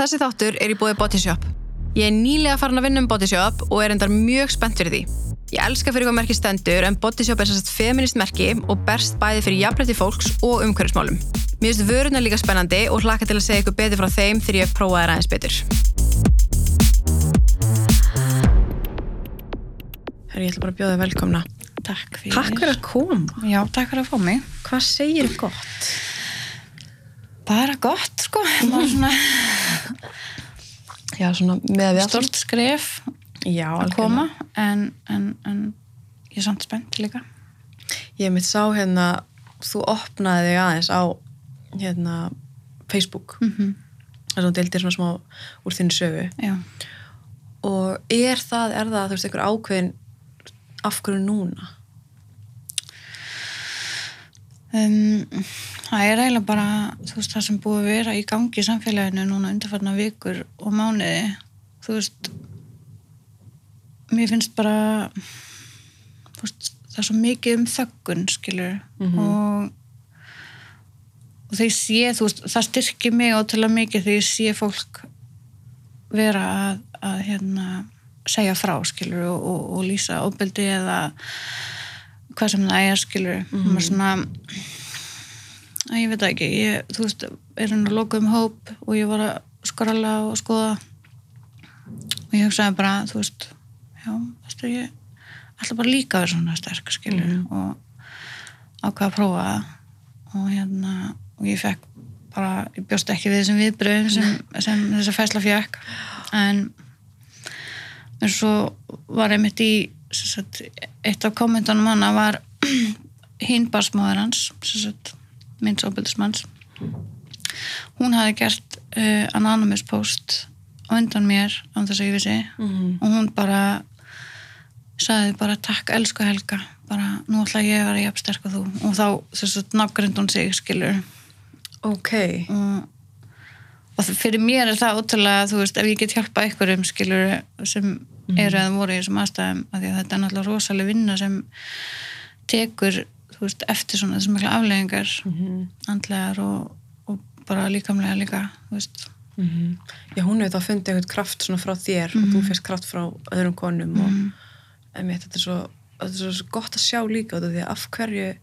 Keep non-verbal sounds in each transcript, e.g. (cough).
Þessi þáttur er í búið Bodyshop. Ég er nýlega farin að vinna um Bodyshop og er endar mjög spennt fyrir því. Ég elska fyrir hvað merki stendur en Bodyshop er sérst feminist merki og berst bæði fyrir jafnrætti fólks og umhverfismálum. Mér finnst vöruna líka spennandi og hlaka til að segja ykkur betur frá þeim þegar ég prófaði aðeins betur. Herri, ég ætla bara að bjóða þig velkomna. Takk fyrir. Takk fyrir að koma. Já, takk fyrir að fá mig. Hvað segir gott? Bara gott, sko. Bara svona Já, stort skref Já, að koma, en, en, en ég er samt spennt líka. Ég mitt sá hérna, þú opnaði þig aðeins á hérna Facebook. Mm -hmm. þar sem þú deildir svona smá úr þinni sögu. Já. Og er það, er það, þú veist, einhver ákveðin af hverju núna? Um, það er eiginlega bara, þú veist, það sem búið að vera í gangi í samfélaginu núna undarfarna vikur og mánuði, þú veist, mér finnst bara, þú veist, það er svo mikið um þöggun, skilur, Mhm. og, og þegar ég sé, þú veist, það styrkir mig ótrúlega mikið þegar ég sé fólk vera að, að hérna, segja frá, skilur, og, og, og lýsa óbeldi eða hvað sem það er, skilur, mm -hmm. svona, að ég veit ekki, ég, þú veist, er hann að loka um hóp og ég var að skorala og skoða og ég hugsaði bara, þú veist, já, þú veist, ég ætla bara líka að vera svona sterk, skilur, Mhm. og ákvaða að prófa það og hérna, og ég fekk bara, ég bjóst ekki við þessum viðbröðum sem, (laughs) sem þessa fæsla fekk, en en svo var einmitt í sem sagt, eitt af kommentunum hana var (clears throat) hinn barsmáður hans sem sagt, minns óbyldismanns hún hafi gert uh, anonymous post undan mér án þess að ég vissi. Mm og hún bara sagði bara takk elsku Helga bara nú ætla ég að vera jafn sterk og þú. Og þá þess að nákvæmd hún sig skilur Ok. og, og fyrir mér er það ótrúlega, þú veist, ef ég get hjálpa einhverjum skilur sem eru eða voru í þessum aðstæðum, af því að þetta er náttúrulega rosalega vinna sem tekur veist, eftir svona þessum mikla afleggingar Mm andlegar og, og bara líkamlega líka veist, -hmm. Já, hún hefur þá fundið eitthvað kraft svona frá þér og þú fyrst kraft frá öðrum konum og einmitt, þetta er svo, þetta er svo gott að sjá líka af því að af hverju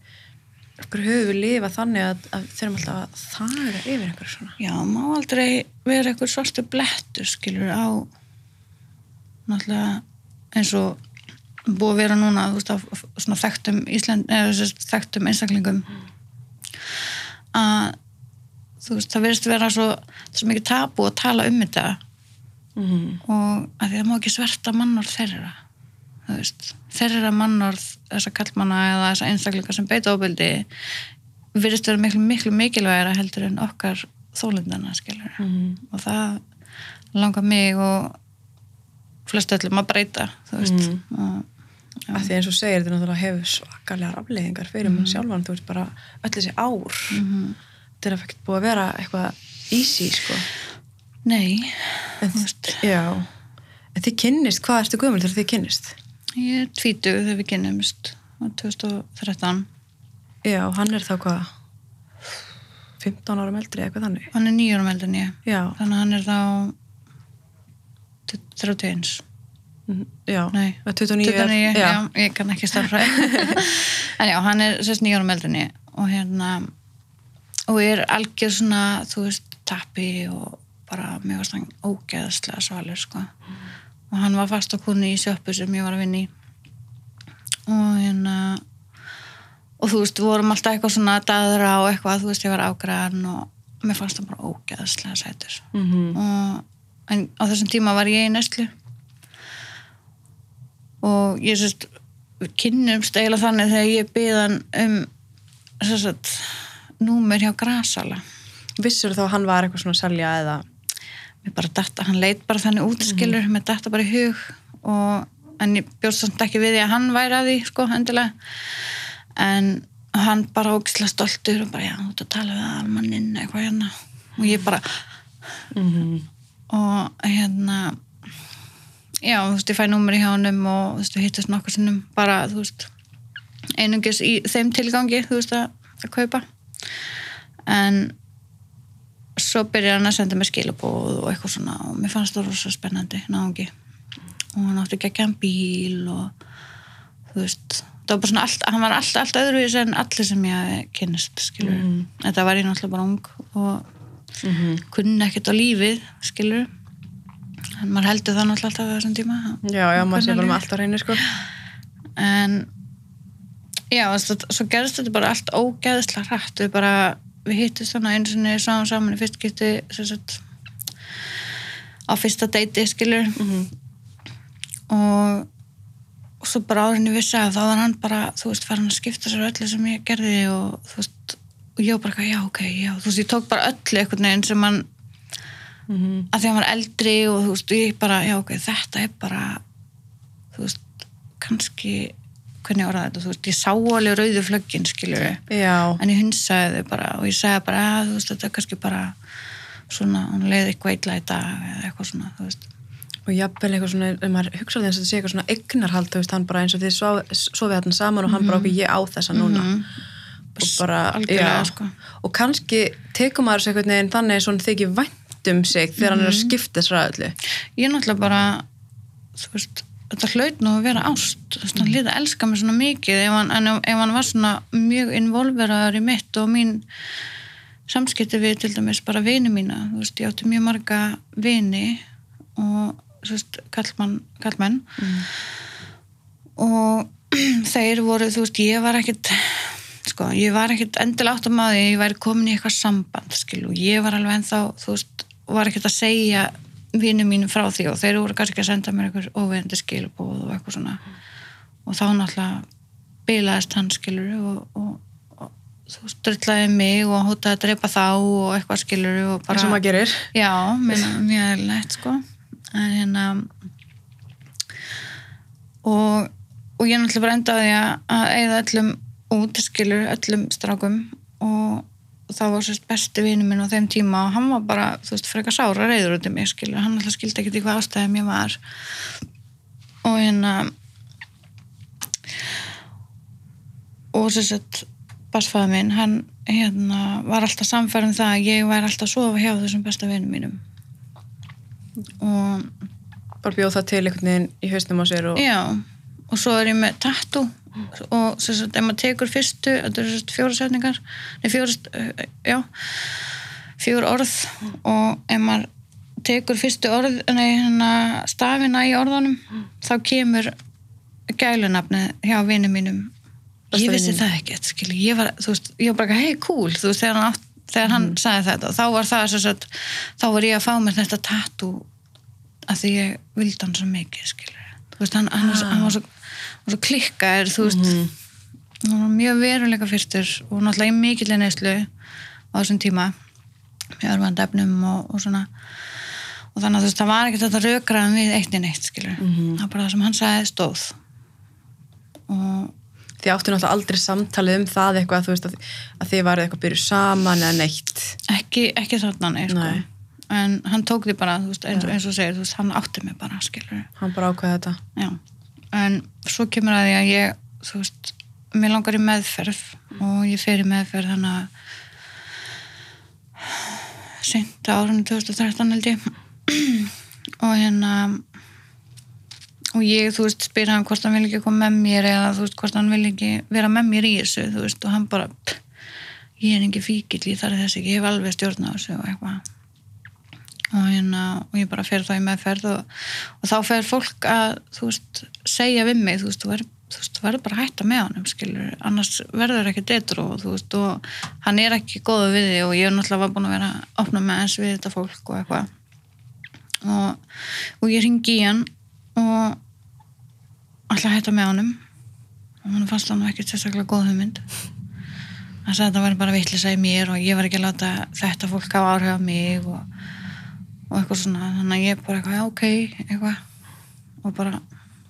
af hverju höfum við lifað þannig að, að þeirrum alltaf að þaga yfir einhverju svona? Já, má aldrei vera eitthvað svartu blettur skilur á náttúrulega eins og búið að vera núna veist, af svona þekktum Ísland, eða að þekktum einstaklingum að veist, það verðist vera svo svo mikið tabu að tala um þetta. Mm og að því það má ekki sverta mannorð þeirra þeirra mannorð þessa kallmanna eða þessa einstaklinga sem beita óbyldi virðist vera miklu, miklu mikilvægara heldur en okkar þólundana -hmm. og það langar mig og flest öllum að breyta þú veist. Mhm. og, að því eins og segir þetta náttúrulega hefur svakalega afleggingar fyrir mann sjálfan, þú veist bara öll þessi ár. Mm þetta er ekkert búið að vera eitthvað easy sko. Nei, en, þú veist. já, en þið kynnist, hvað ertu gömul þegar þið kynnist? ég er tvítug þegar við kynnumst á 2013 Já, hann er þá hvað? 15 árum eldri eitthvað þannig? Hann er nýjórum eldur en ég. Já, þannig að hann er þá 31 mhm, já, Nei, 29, 29 já. já. ég kann ekki starfra (laughs) en já, hann er sérst nýjórum eldinni og hérna og er algjör svona, þú veist tappi og bara mjög hann ógeðslega svalur sko. Og hann var fast á kunni í sjöppu sem ég var að vinna í. Og hérna og þú veist, við vorum alltaf eitthvað svona daðra og eitthvað, þú veist, ég var ágræðan og mér fannst hann bara ógeðslega sætur. Mm og, en á þessum tíma var ég í næslu og ég sérst kynnumst eiginlega þannig þegar ég byðan um sérst númer hjá Grasala. Vissur þá að hann var eitthvað svona að selja eða? Mér bara datta, hann leit bara þannig út skilur, mér datta bara í hug. Og, en ég bjóst samt ekki við því að hann væri að því, sko, endilega. En hann bara ógislega stoltur og bara, já, þú ert að tala við almanninn eitthvað hérna. Og ég bara, mm og hérna já, þú veist, ég fæ númeri hjá honum og þú veist, við hittast nokkur sinnum. Bara, þú veist einungis í þeim tilgangi, þú veist, að, að kaupa. En svo byrjaði hann að senda mér skilabóð og eitthvað svona og mér fannst það rosa spennandi náungi. Og hann átti ekki ekki bíl og þú veist það var bara svona allt, hann var allt, allt öðruvís en allir sem ég kynnist skilur Mhm. þetta var ég náttúrulega bara ung og kunni ekkert á lífið skilur en maður heldur það náttúrulega alltaf á þessum tíma. Já, já, maður sé bara með allt á reyni, sko. en já, þess að, svo gerðist þetta bara allt ógeðslega hrætt við bara, við hittist þannig einu sinni sáum saman í fyrst geti sagt, á fyrsta deiti skilur og, og svo bara árinni vissi að þá var hann bara þú veist, farin að skipta sér öllu sem ég gerði og þú veist, og ég var bara eitthvað, já, ok, já, þú veist, ég tók bara öllu einhvern veginn sem hann Mhm. að því hann var eldri og þú veist, ég bara, já, ok, þetta er bara þú veist, kannski hvernig orða þetta, þú veist, ég sá alveg rauðu flöggin, Já, en ég hunsaði þau bara og ég sagði bara, að þú veist, þetta er kannski bara svona, hún leiði eitthvað illa í dag eða eitthvað svona, þú veist. Og jafnvel eitthvað svona, ef maður hugsa því að þetta sé eitthvað svona eignarhald, þú veist, hann bara eins og þið sofið hann saman og hann bara okkur ég á þessa núna. Og bara, já. sko. Og kannski tekur maður þessu einhvern veginn þannig svona þykir vænt um sig þegar hann er að skipta þessu ræðlu. ég er náttúrulega bara þú veist, þetta hlaut nú að vera ást veist, hann lítið að elska mig svona mikið ef hann, en ef, hann var svona mjög involveraður í mitt og mín samskipti við til dæmis bara vini mína, þú veist, ég átti mjög marga vini og kallmann, kallmenn og (clears throat) þeir voru, þú veist, ég var ekkit sko, ég var ekkit endilega átt að maður ég væri komin í eitthvað samband skilu, ég var alveg ennþá, þú veist var ekkit að segja vinum mínum frá því og þeir voru kannski að senda mér eitthvað óvegandi skilbóð og eitthvað svona. Og þá náttúrulega bilaðist hann skilur og, og, og þú veist, drullaði mig og hótaði að drepa þá og eitthvað skilur og Bara sem maður gerir. Já, mjög eðlilegt sko. En hérna og, og ég náttúrulega bara endaði að, að eigða öllum út, skilur, öllum strákum og, það var sérst besti vinur minn á þeim tíma og hann var bara, þú veist, frekar sára reyður út í mig, skilur, hann alltaf skildi ekkert í hvað ástæðum ég var. Og hérna og sérst basfæða minn, hann hérna var alltaf samfærið um það að ég væri alltaf að sofa hjá þessum besta vinum mínum. Og Bara bjóð það til einhvern veginn í hausnum á sér og... Já, og svo er ég með tattoo og sem sagt, ef maður tekur fyrstu, þetta eru fjóra setningar nei, fjóra, fjóra orð. Og ef maður tekur fyrstu orð nei, hérna, stafina í orðunum þá kemur gælunafni hjá vinum mínum. Besta ég vissi vinur. það ekkert, skil ég var, veist, ég var bara, hei, cool veist, þegar hann, þegar hann sagði þetta. Þá var það sem sagt, þá var ég að fá mér þetta tattoo að því ég vildi hann svo mikið veist, hann, hann, var, svo- hann var, svo, var svo klikkaður þú veist, hann var mjög veruleika fyrstur og náttúrulega í mikillega neyslu á þessum tíma með örfand efnum og, og svona. Og þannig að þú veist, það var ekkert þetta rökraðan við eitt í neitt, skilur það var bara það sem hann sagði stóð. Og Þið áttu náttúrulega aldrei samtalið um það eitthvað, þú veist, að, að þið varuð eitthvað byrjuð saman eða neitt. ekki, ekki þarna nei, sko. Nei. en hann tók því bara þú veist, eins, eins og segir, þú veist, hann átti mig bara skilur Hann bara ákveði þetta. Já, en svo kemur að því að ég, þú veist, mér langar í meðferð og ég fer í meðferð þannig að seinta árunni 2013 held ég. (clears throat) Og hérna og ég, þú veist, spyr hann hvort hann vil ekki koma með mér eða þú veist, hvort hann vil ekki vera með mér í þessu, þú veist, og hann bara pff, ég er ekki fíkill, ég þarf þess ekki ég hef alveg stjórn á þessu og eitthvað og, hérna, og ég bara fer þá í meðferð og, og þá fer fólk að þú veist, segja við mig þú veist, þú verður þú veist, þú verður bara að hætta með honum skilur, annars verður ekki detru og þú veist, og hann er ekki góða við því og ég er náttúrulega var búin að vera að opna með eins við þetta fólk og eitthvað. Og, og ég ringi í hann og alltaf hætta með honum. Og hann fannst hann ekki sérstaklega góð hugmynd. Hann sagði að það væri bara vittlisa í mér og ég var ekki að láta þetta fólk hafa áhrif á mig og, og eitthvað svona þannig að ég bara eitthvað, já ok eitthvað. Og bara,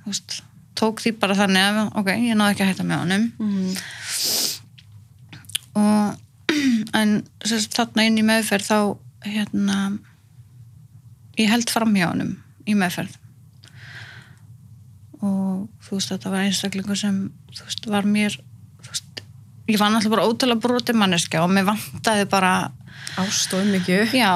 þú veist tók því bara þannig að, ok, ég náði ekki að hætta með honum. Mm. og (clears throat) en sérst, þarna inn í meðferð þá hérna ég held fram hjá honum í meðferð. Og þú veist þetta var einstaklingur sem þú veist var mér þú veist, ég var náttúrulega bara ótrúlega broti manneskja og mér vantaði bara Ást og umhyggju. Já,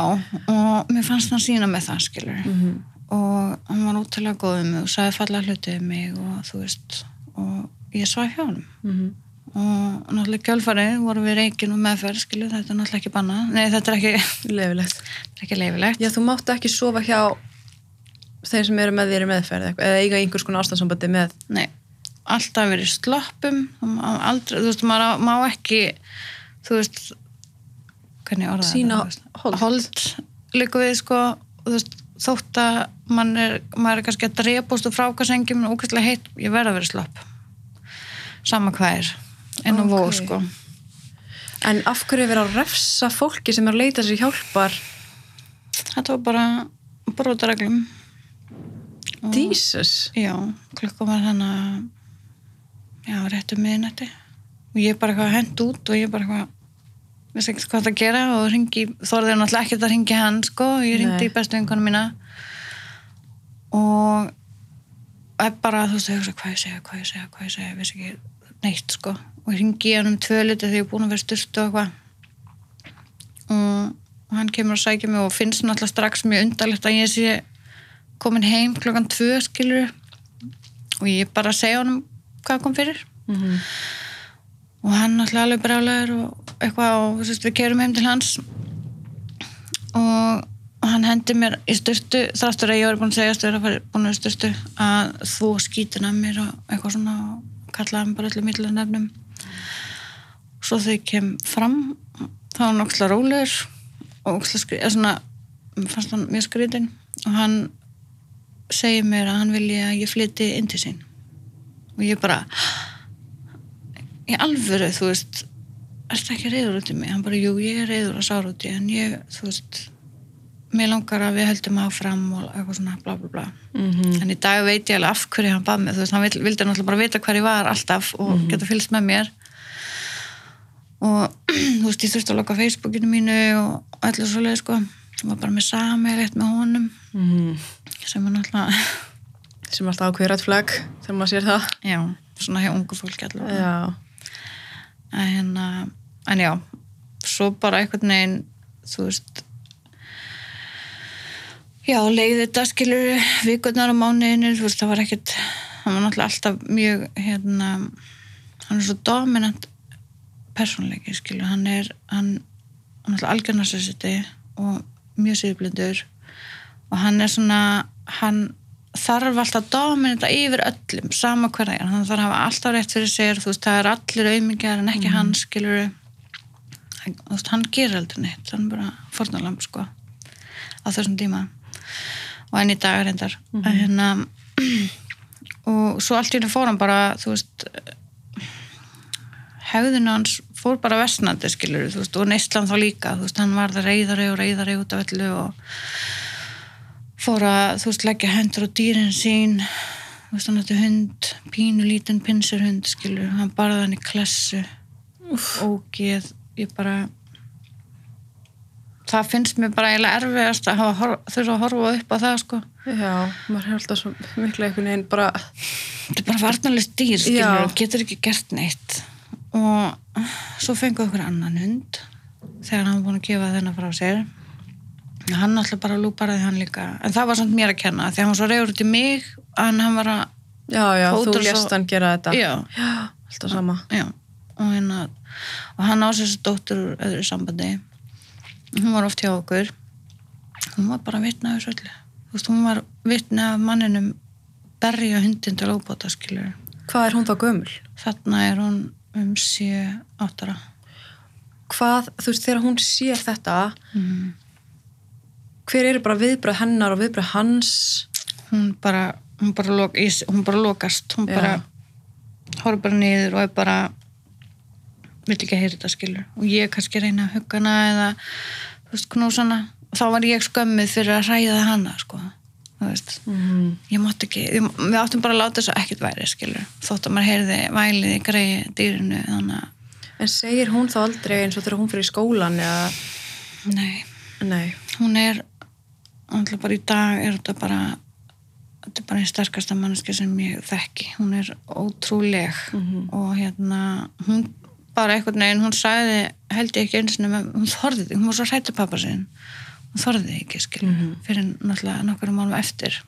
og mér fannst hann sína með það, skilur. Mhm. Og hann var útilega góð um mig og sagði fallega hluti um mig og þú veist, og ég svaf hjá hann. Mhm. Og náttúrulega kjölfarið voru við reikin og meðferð, skilur, þetta er náttúrulega ekki banna. Nei, þetta er ekki, (laughs) Leifilegt. þetta er ekki leifilegt. Já, þú máttu ekki sofa hjá þeir sem eru með þér í meðferð eitthvað, eða eiga einhvers konar ástæðsambandi með Nei, alltaf verið sloppum, aldrei, þú veist, maður má ekki, þú veist, hvernig orða Sýna hold. hold líka við, sko, og veist, þótt að mann er, maður er kannski að drepast úr frákasengjum og ókvæmstlega heitt, ég verð að vera slopp. Sama hvað er, en á Ok. vó, sko. En af hverju er verið að refsa fólki sem er að leita sér hjálpar? Þetta var bara brotareglum. Og- Jesus. Já, klukka var hann að já, réttu miðnætti og ég bara eitthvað hend út og ég bara eitthvað vissi ekkert hvað það gera og ringi, þorði náttúrulega ekkert að ringi hann sko, ég ringdi í bestu vinkonu mína. Og er bara, þú veist, hvað ég segja, hvað ég segja, hvað ég segja, vissi ekki neitt sko. Og ringi hann um tvö liti þegar ég er búin að vera styrstu og eitthvað. Og, og hann kemur að sækja mig og finnst náttúrulega strax mjög undarlegt að ég sé komin heim klokkan tvö skilur og ég bara segja honum hvað kom fyrir. Mm -hmm. Og hann náttúrulega alveg brálaður og eitthvað og veist, við kerum heim til hans. Og og hann hendi mér í styrtu þráttur að ég var búin að segja styrtu að þú skýtin að mér og eitthvað svona og kallaði mér bara öllum ítla nefnum. Svo þegar ég kem fram þá var hann okkur rólegur og okkur skrið, eða svona fannst hann mjög skriðin og hann segir mér að hann vilji að ég flytti inn til sín. Og ég bara í alvöru, þú veist ertu ekki reyður út í mig? Hann bara, jú, ég er reyður að sára út í en ég, þú veist mér langar að við höldum áfram og eitthvað svona bla bla bla Mhm. en í dag veit ég alveg af hverju hann bað mig þú veist, hann vildi náttúrulega bara vita hver ég var alltaf og geta fylgst með mér og (clears throat) þú veist, ég þurfti að loka Facebookinu mínu og allir svo leið sko sem var bara með sameiglegt með honum Mhm. sem er náttúrulega Sem er alltaf ákveður rætt flagg þegar maður sér það. já, svona hjá ungu fólki allavega Já. En, hérna, en já svo bara einhvern veginn þú veist já, leiði þetta skilur vikurnar og mánuðinir, þú veist, það var ekkert hann var náttúrulega alltaf mjög hérna, hann er svo dominant persónleiki, skilur hann er, hann, hann er náttúrulega algjörnarsessiti og mjög síðblindur og hann er svona hann þarf alltaf að dominita yfir öllum, sama hverja er. Hann þarf að hafa alltaf rétt fyrir sér þú veist, það er allir auðmingjar en ekki hann skilur þú veist, hann gerir aldrei neitt hann er bara fórnalamb sko á þessum tíma. Og enn í dag reyndar. Mm hérna, (clears throat) og svo allt í henni fór hann bara þú veist hefðinu hans fór bara versnandi skilur þú veist, og neistlan þá líka þú veist, hann var það reyðari og reyðari út af öllu og fór að þú veist, leggja hendur á dýrin sín. Þú veist, hann hætti hund pínu lítinn pinsirhund skilur hann barði hann í klessu. Ógeð, ég bara það finnst mér bara eiginlega erfiðast að þurfa að horfa upp á það sko. Já, maður er alltaf svo miklu einhvern veginn bara, þetta er bara varnalist dýr skilur og getur ekki gert neitt. Og svo fengu okkur annan hund þegar hann var búin að gefa þennan frá sér hann alltaf bara lúparaði hann líka en það var samt mér að kenna því hann var svo reyður út í mig en hann var að já, já, þú lést svo- hann gera þetta. já, Já, alltaf sama. já og, hérna, og hann á sér þessi dóttur úr öðru sambandi hún var oft hjá okkur hún var bara þessu öllu þú veist, hún var vitna af manninum berja hundin til óbóta skilur Hvað er hún þá gömul? þarna er hún um 7-8 ára Hvað, þú veist, þegar hún sér þetta, mm. Hver eru bara viðbröð hennar og viðbröð hans? hún bara hún bara, lok, hún bara lokast. Hún Já. bara horfður bara niður og er bara vill ekki að heyra þetta skilur. Og ég kannski reyna að hugga hana eða þú veist knúsana. Og þá var ég skömmið fyrir að ræða hana sko. Mm. ég mátti ekki, við áttum bara að láta að ekkert væri skilur, þótt að maður heyrði vælið í greiði dýrinu En segir hún þá aldrei eins og þegar hún fyrir í skólan eða, nei, nei, hún er alltaf bara í dag er þetta bara þetta er bara einn sterkasta manneski sem ég þekki. Hún er ótrúleg Mhm. og hérna hún bara einhvern veginn, hún sagði held ég ekki eins og hún þorði því, hún var svo hrættu pappa sinn. Hún þorði því ekki, skil Mhm. fyrir náttúrulega nokkur málum eftir.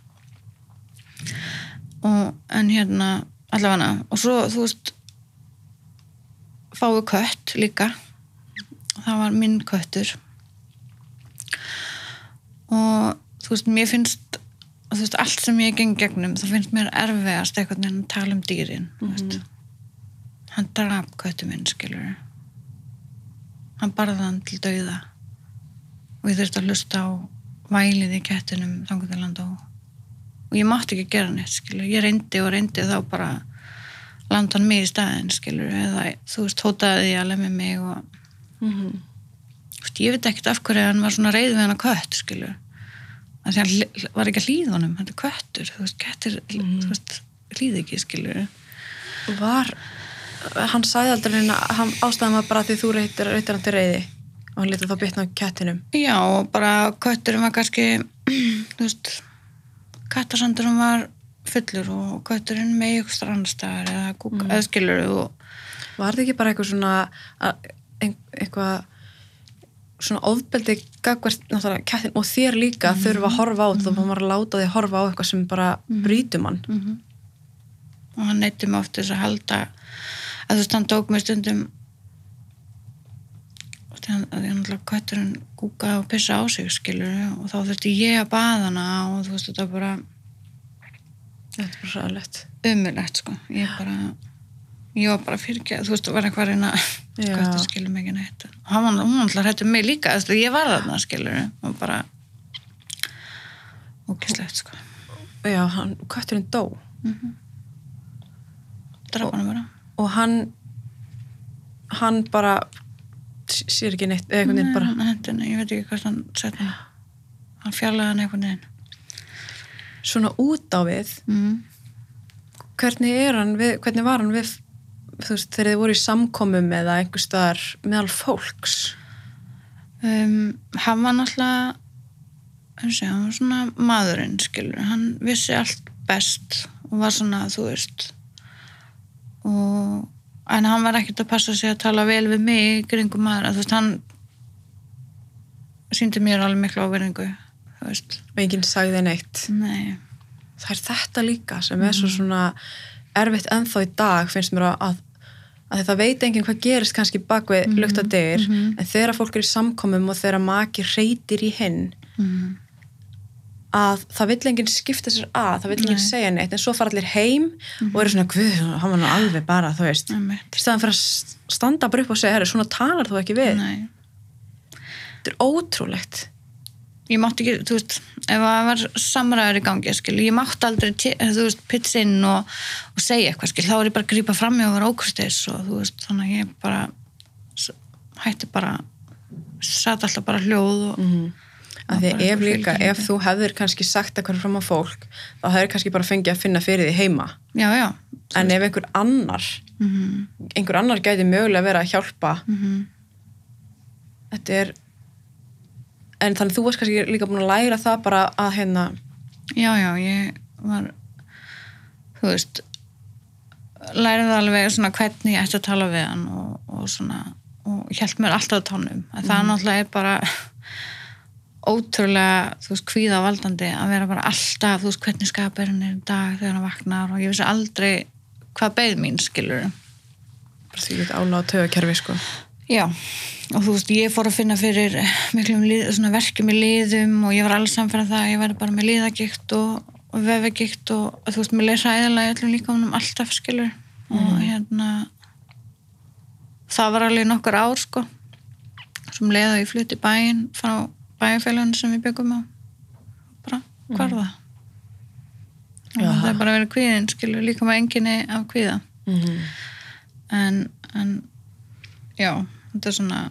Og en hérna allavega og svo þú veist fáið kött líka. Það var minn köttur og þú veist, mér finnst þú veist, allt sem ég geng gegnum það finnst mér erfiðast eitthvað en að tala um dýrin mm -hmm. hann draf köttu minn, skilur hann barði hann til dauða. Og ég þurfti að hlusta á vælið í kettinum þanguðaland og, og ég mátti ekki gera neitt, skilur ég reyndi og reyndi þá bara landa hann mig í staðin, skilur eða þú veist, hótaði því að lemja mig og. Þú veist, ég veit ekkert af hverju hann var svona reyð við hann að kött, skilur að því hann var ekki að hlýða honum þetta er köttur, þú veist, kettir þú veist, hlýði ekki, skilur Var, hann sagði aldrei neina, hann ástæðan var bara því þú reytir, reytir hann til reyði og hann lítið þá bitna á kettinum. já, bara kötturinn var kannski þú veist kattasandurum var fullur og kötturinn með ykkur strandstæðar eða, mm. eða skilur og Var það ekki bara eitthvað svona, að- eitthvað svona ofbeldi gagvert náttúrulega kettin og þér líka mm þurfa að horfa á þetta og maður að láta því að horfa á eitthvað sem bara brýtum hann. og hann neytti mig oft þess að halda að þú veist, hann tók mig stundum og hann, að hann alltaf kötturinn kúkaði og pissa á sig skilur og þá þurfti ég að baða hana og þú veist, þetta bara Þetta er bara sæðilegt. umulegt sko, ég bara ég var bara fyrir þú veist, það var eitthvað að reyna Já. köttur skilur mig ekki neitt. Og hann, var- hún alltaf hættu mig líka, þú veist, ég var þarna skilur og bara ógislegt sko. Já, hann, kötturinn dó. Draf hann bara. Og hann hann bara sér ekki neitt, eða einhvern veginn bara hann hendi henni, ég veit ekki hvað hann sett hann hann fjarlæði hann einhvern veginn. Svona út á við mm. hvernig er hann við, hvernig var hann við þú veist, þegar þið voru í samkomum eða einhver staðar meðal fólks? Um, hann var náttúrulega sé, hann var svona maðurinn skilur, hann vissi allt best og var svona, þú veist og en hann var ekkert að passa sig að tala vel við mig kringum maður, að þú veist, hann síndi mér alveg miklu áverðingu þú veist, enginn sagði neitt. Nei. Það er þetta líka sem er svo svona erfitt ennþá í dag finnst mér að, að það veit enginn hvað gerist kannski bak við mm lukta dyr en þegar fólk er í samkomum og þegar maki reytir í hinn mm. að það vill enginn skipta sér að það vill enginn Nei. segja neitt en svo fara allir heim og eru svona, guð, hann var nú alveg bara þú veist, til staðan fyrir að standa bara upp og segja, svona talar þú ekki við. Nei. Þetta er ótrúlegt ég mátti ekki, þú veist, ef það var samræður í gangi, skil, ég mátti aldrei þú veist, pitsa inn og, og segja eitthvað, skil, þá er ég bara að grípa fram í og vera ókustis og þú veist, þannig að ég bara hætti bara satt alltaf bara hljóð og mm. að því bara ef líka, fylgir ef þú hefðir kannski sagt eitthvað fram á fólk, þá hefur kannski bara fengið að finna fyrir því heima. Já, já. En ef einhver annar mm einhver annar gæti mögulega verið að hjálpa -hmm. þetta er en þannig þú varst kannski líka búin að læra það bara að hérna já, já, ég var þú veist lærið alveg svona hvernig ég ætti að tala við hann og, og svona og hjælt mér alltaf á tánum. En það náttúrulega er bara ótrúlega, þú veist, kvíða valdandi að vera bara alltaf, þú veist, hvernig skapir hann er í dag þegar hann vaknar og ég vissi aldrei hvað beð mín, skilur bara því þetta að töga kerfi sko Já, og þú veist, ég fór að finna fyrir miklum verkjum í liðum og ég var alls samfæra það að ég væri bara með liðagikt og, og vefagikt og þú veist, mér leið hræðilega í öllum líka um alltaf skilur og hérna það var alveg nokkur ár sko sem leiði að ég flutti bæinn frá bæjarfélaginu sem við byggum á bara, hvað er það? og Jaha. það er bara að vera kvíðin skilur líka með enginni af kvíða mm. en, en já, svona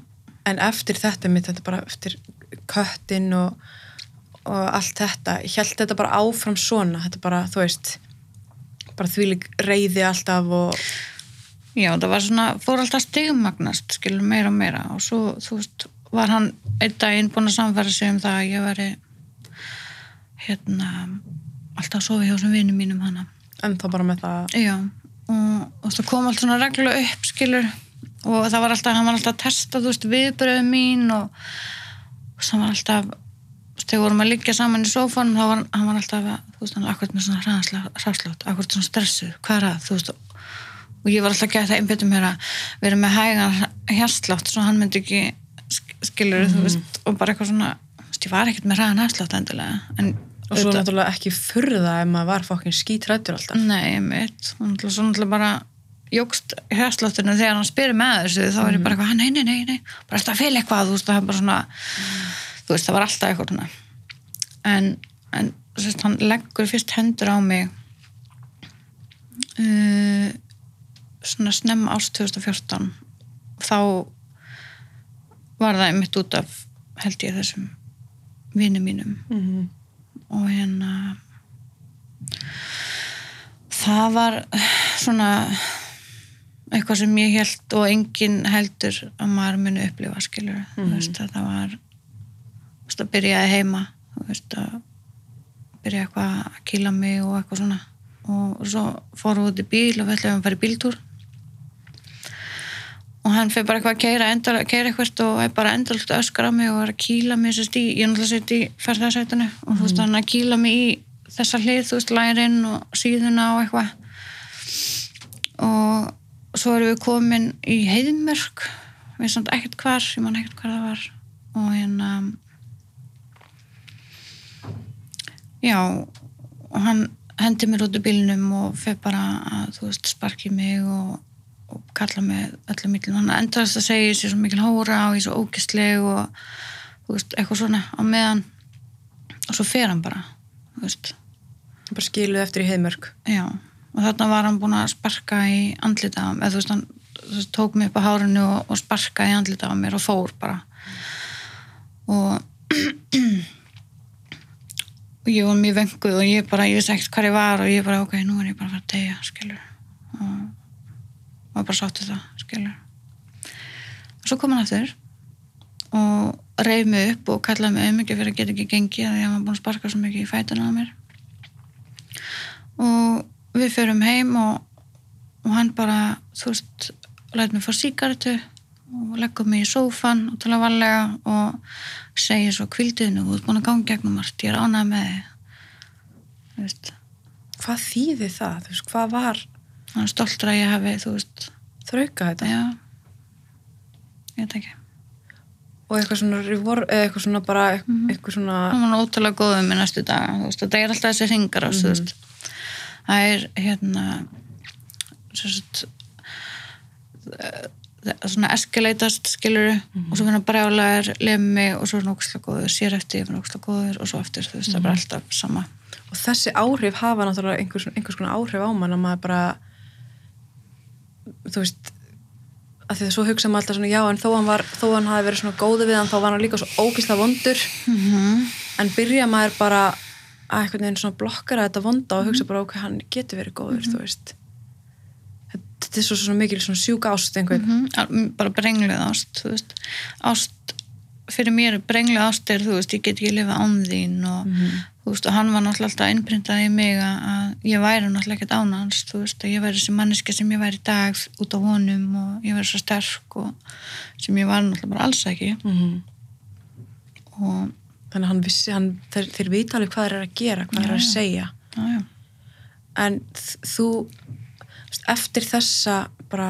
en eftir þetta mitt, þetta bara eftir köttin og, og allt þetta, ég held þetta bara áfram svona, þetta bara, þú veist bara þvílík reyði alltaf og Já, það var svona, fór alltaf stigmagnast, skilur meira og meira. Og svo, þú veist, var hann einn daginn búin að samfæra sig um það að ég væri hérna alltaf að sofa hjá sem vinum mínum hana. En þá bara með það. Já, og, og það kom allt svona reglulega upp, skilur og það var alltaf, hann var alltaf að testa þú veist, viðbröðu mín og, og það var alltaf þegar vorum að liggja saman í sófanum þá var hann var alltaf, að, þú veist, hann var akkurat með svona hraðslátt, akkurat svona stressuð hvað er að, þú veist og ég var alltaf að geta einbjöndum mér að vera með hægan hérslátt, svo hann myndi ekki skilur, þú veist, og bara eitthvað svona þú veist, ég var ekkert með hraðan hérslátt endilega en og svo náttúrulega ekki furða ef maður var fokkin skítrættur alltaf. Nei, mitt, og náttúrulega svo náttúrulega bara jógst hérsláttunum þegar hann spyrir með þessu þá er ég bara eitthvað, nei, nei, nei, nei. Bara að fylg eitthvað, þú veist, það er bara svona þú veist, það var alltaf eitthvað svona. En, en sérst, hann leggur fyrst hendur á mig uh, svona snemm ást 2014 þá var það einmitt út af held ég þessum vinum mínum. Mm og hérna það var svona eitthvað sem ég held og enginn heldur að maður muni upplifa skilur þú veist að það var veist að byrjaði heima veist að byrja eitthvað að kýla mig og eitthvað svona. Og svo fórum við út í bíl og við ætlum að fara í bíltúr. Og hann fyrir bara eitthvað að keira, endal, keira eitthvað og er bara endalegt að öskra á mig og er að kýla mig sérst í, ég er náttúrulega sett í ferðarsætunu og þú veist hann að kýla mig í þessa hlið, þú veist, lærin og síðuna og eitthvað. Og svo erum við komin í heiðmörk. Við samt ekkert hvar, ég man ekkert hvar það var. Og hérna já og hann hendi mér út úr bílnum og fer bara að, þú veist, sparki mig og og kalla mig öllum millum hann endast að segja sér svo mikil hóra og ég er svo ógistleg og þú veist, eitthvað svona á meðan. Og svo fer hann bara þú veist, bara skiluð eftir í heimörk já og þarna var hann búin að sparka í andlita eða þú veist, hann þú tók mig upp á hárinu og, og sparka í andlita á mér og fór bara. Og og (clears throat) ég var mjög venguð og ég bara, ég vissi ekkert hvað ég var og ég bara, ok, nú er ég bara að fara að tegja, skilur. Og og bara sáttu það, skilur. Og svo kom hann aftur og reyf mig upp og kallaði mig auðmikið fyrir að geta ekki gengið að ég var búin að sparka svo mikið í fætuna á mér. Og við förum heim og, og hann bara þú veist, læt mig fá síkartu og leggur mig í sófan og tala varlega og segir svo kvildiðinu, þú ert búin að ganga gegnum margt, ég er ánægð með þig. Þú veist. Hvað þýði það, þú veist, hvað var hann er stoltur að ég hafi, þú veist þrauka þetta? Já. Ég veit ekki. Og eitthvað svona, eitthvað svona bara eitthvað svona hann var ótrúlega góðum með næstu daga þú veist, þetta er alltaf þessi ringar ás mm -hmm. Það er hérna sérst svona eskileitast skilur og svo finna brjálæðir lemmi og svo er nógslega góður, sér eftir nógslega góður og svo eftir, þú veist, það er bara alltaf sama. Og þessi áhrif hafa náttúrulega einhvers, einhvers konar áhrif á mann að maður bara þú veist að því að svo hugsa maður alltaf svona já en þó hann, var, þó hann hafi verið svona góðu við hann þá var hann líka svo ógísla vondur. Mm en byrja maður bara að einhvern veginn svona blokkara þetta vonda og hugsa bara ok, hann getur verið góður þú veist. Þetta er svo, svona mikil svona sjúka ást einhvern -hmm. bara brengluð ást ást fyrir mér brengluð ást er, þú veist, ég get ekki lifa án þín og þú veist, og hann var náttúrulega alltaf innprintað í mig að, ég væri náttúrulega ekkert án hans, þú veist, að ég væri sem manneska sem ég væri í dag út á honum og ég væri svo sterk og sem ég var náttúrulega bara alls ekki. Mm -hmm. og þannig að hann vissi, hann, þeir, þeir vita alveg hvað þeir eru að gera, hvað þeir eru að segja. Já, já, en þú eftir þessa bara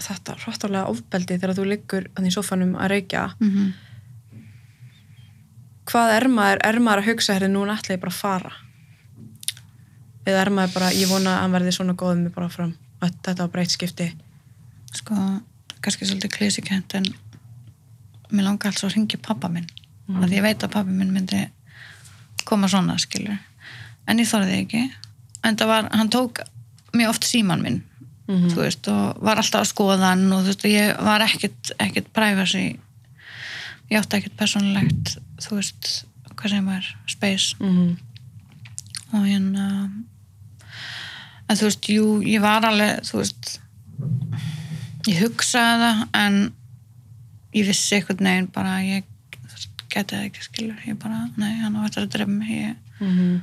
þetta hróttalega ofbeldi þegar þú liggur þannig í sofanum að reykja mm hvað er maður, er maður að hugsa hérna núna ætla ég bara að fara? Eða er maður bara, ég vona að hann verði svona góð með bara fram, þetta var breytt skipti. Sko, kannski svolítið klísikent en mér langar alls að ringja pappa minn mm. að ég veit að pappi minn myndi koma svona, skilur en ég þorði ekki en það var, hann tók mjög oft síman minn Mhm. þú veist, og var alltaf að skoða hann og þú veist, og ég var ekkert ekkert privacy ég átti ekkert persónulegt þú veist, hvað sem er space mm -hmm. og hérna en þú veist, jú, ég var alveg þú veist ég hugsaði það en ég vissi einhvern veginn bara að ég geti það ekki skilur. Ég bara, nei, hann á þetta að drefa mig ég Mm -hmm.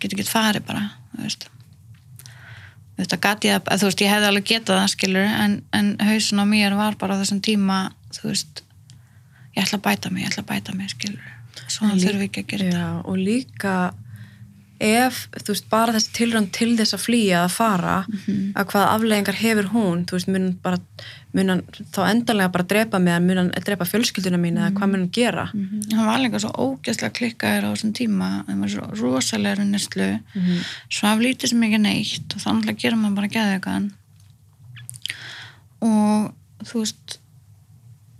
get ekki farið bara þú veist. Þetta gat ég að, þú veist, ég hefði alveg getað það skilur, en, en hausin á mér var bara á þessum tíma, þú veist ég ætla að bæta mig, ég ætla að bæta mig skilur, svona þurfi ekki að gera þetta Já, og líka ef, þú veist, bara þessi tilrönd til þess að flýja að fara Mhm. að hvaða afleggingar hefur hún þú veist, mun bara mun þá endanlega bara drepa mig mun hann drepa fjölskylduna mín eða hvað mun hann gera Mhm. hann var líka svo ógeðslega klikkaður á þessum tíma hann var svo rosalega nýstlu Mhm. svaf lítið sem ekki neitt og þannig að gera maður bara geðveikan og þú veist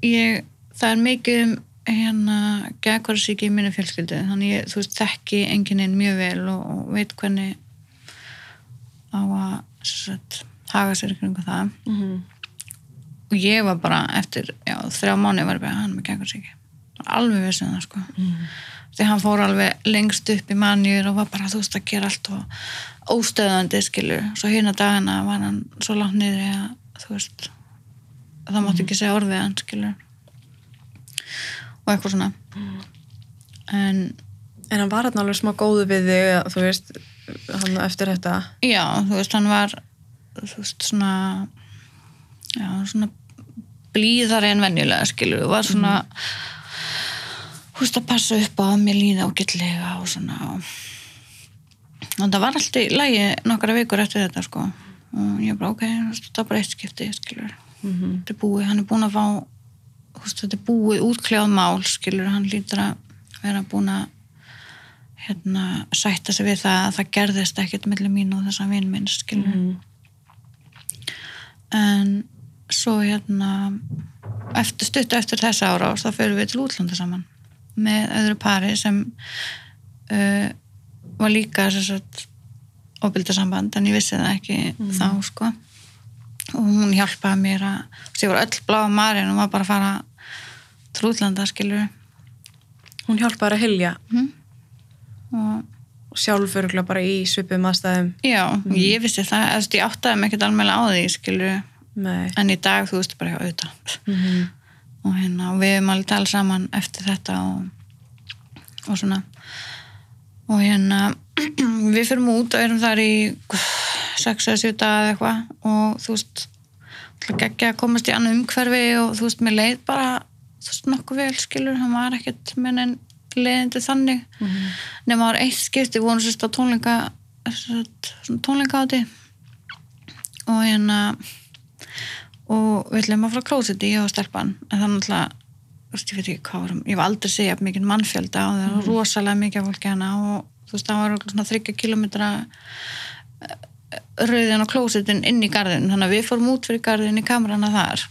ég, það er mikið um hérna geðkvarðsíki í minni fjölskyldu. Þannig ég, þú veist, þekki enginn mjög vel og, og veit hvernig á að sagt, haga sér ykkur um það. Mhm. og ég var bara eftir já, þrjá mánu var ég bara hann með geðkvarðsíki alveg vissin það sko. Því hann fór alveg lengst upp í manjur og var bara þú veist að gera allt og óstöðandi skilur svo hérna dagana var hann svo langt niður að þú veist það mátti ekki segja orðið hann skilur og eitthvað svona. En en hann var hann alveg smá góðu við þig þú veist, hann eftir þetta. Já þú veist hann var þú veist svona já svona blíðari en venjulega skilur var svona þú veist að passa upp á að mér líða ágætlega og svona. Og, og það var alltaf í lagi nokkra vikur eftir þetta sko. Og ég bara ok, þú veist, það er bara eitt skipti skilur, Mhm. þetta er búið hann er búin að fá þú veist, þetta er búið útkljáð mál skilur, hann lítur að vera búin að hérna, sætta sig við það að það gerðist ekkert millir mín og þessa vinn minn skilur Mhm. en svo hérna eftir stuttu eftir þessa ára þá fyrir við til útlanda saman með öðru pari sem uh, var líka ofbildasamband en ég vissi það ekki þá sko. Og hún hjálpaði mér að þessi var öll blá marin og var bara að fara til útlanda skilur hún hjálpaði að hilja og og sjálfur bara í svipum aðstæðum. Já, ég vissi það eða, þú veist, ég áttaði mig ekkert alveg á því skilur nei. En í dag þú veist bara hjá auðvitað. Mhm. og hérna, og við hefum alveg talað saman eftir þetta og, og svona. Og hérna (clears throat) við fyrir út og erum þar í 6 eða 7 daga eða eitthvað. Og þú veist ekki að komast í annað umhverfi og þú veist, mér leið bara þú veist, nokkuð vel skilur, hann var ekkert minn en leiðindi þannig. Nema það var eitt skipti, við vorum sérst á tónleika tónleika áti og hérna og við ætlum að fara klósiti ég og stelpan. En þú veist, ég veit ekki hvað varum, ég var aldrei að segja mikið mannfjölda og það var rosalega mikið af fólki hana og þú veist, það var svona þryggja kilometra rauðin og klósitin inn í garðin þannig að við fórum út fyrir garðin í kamerana þar.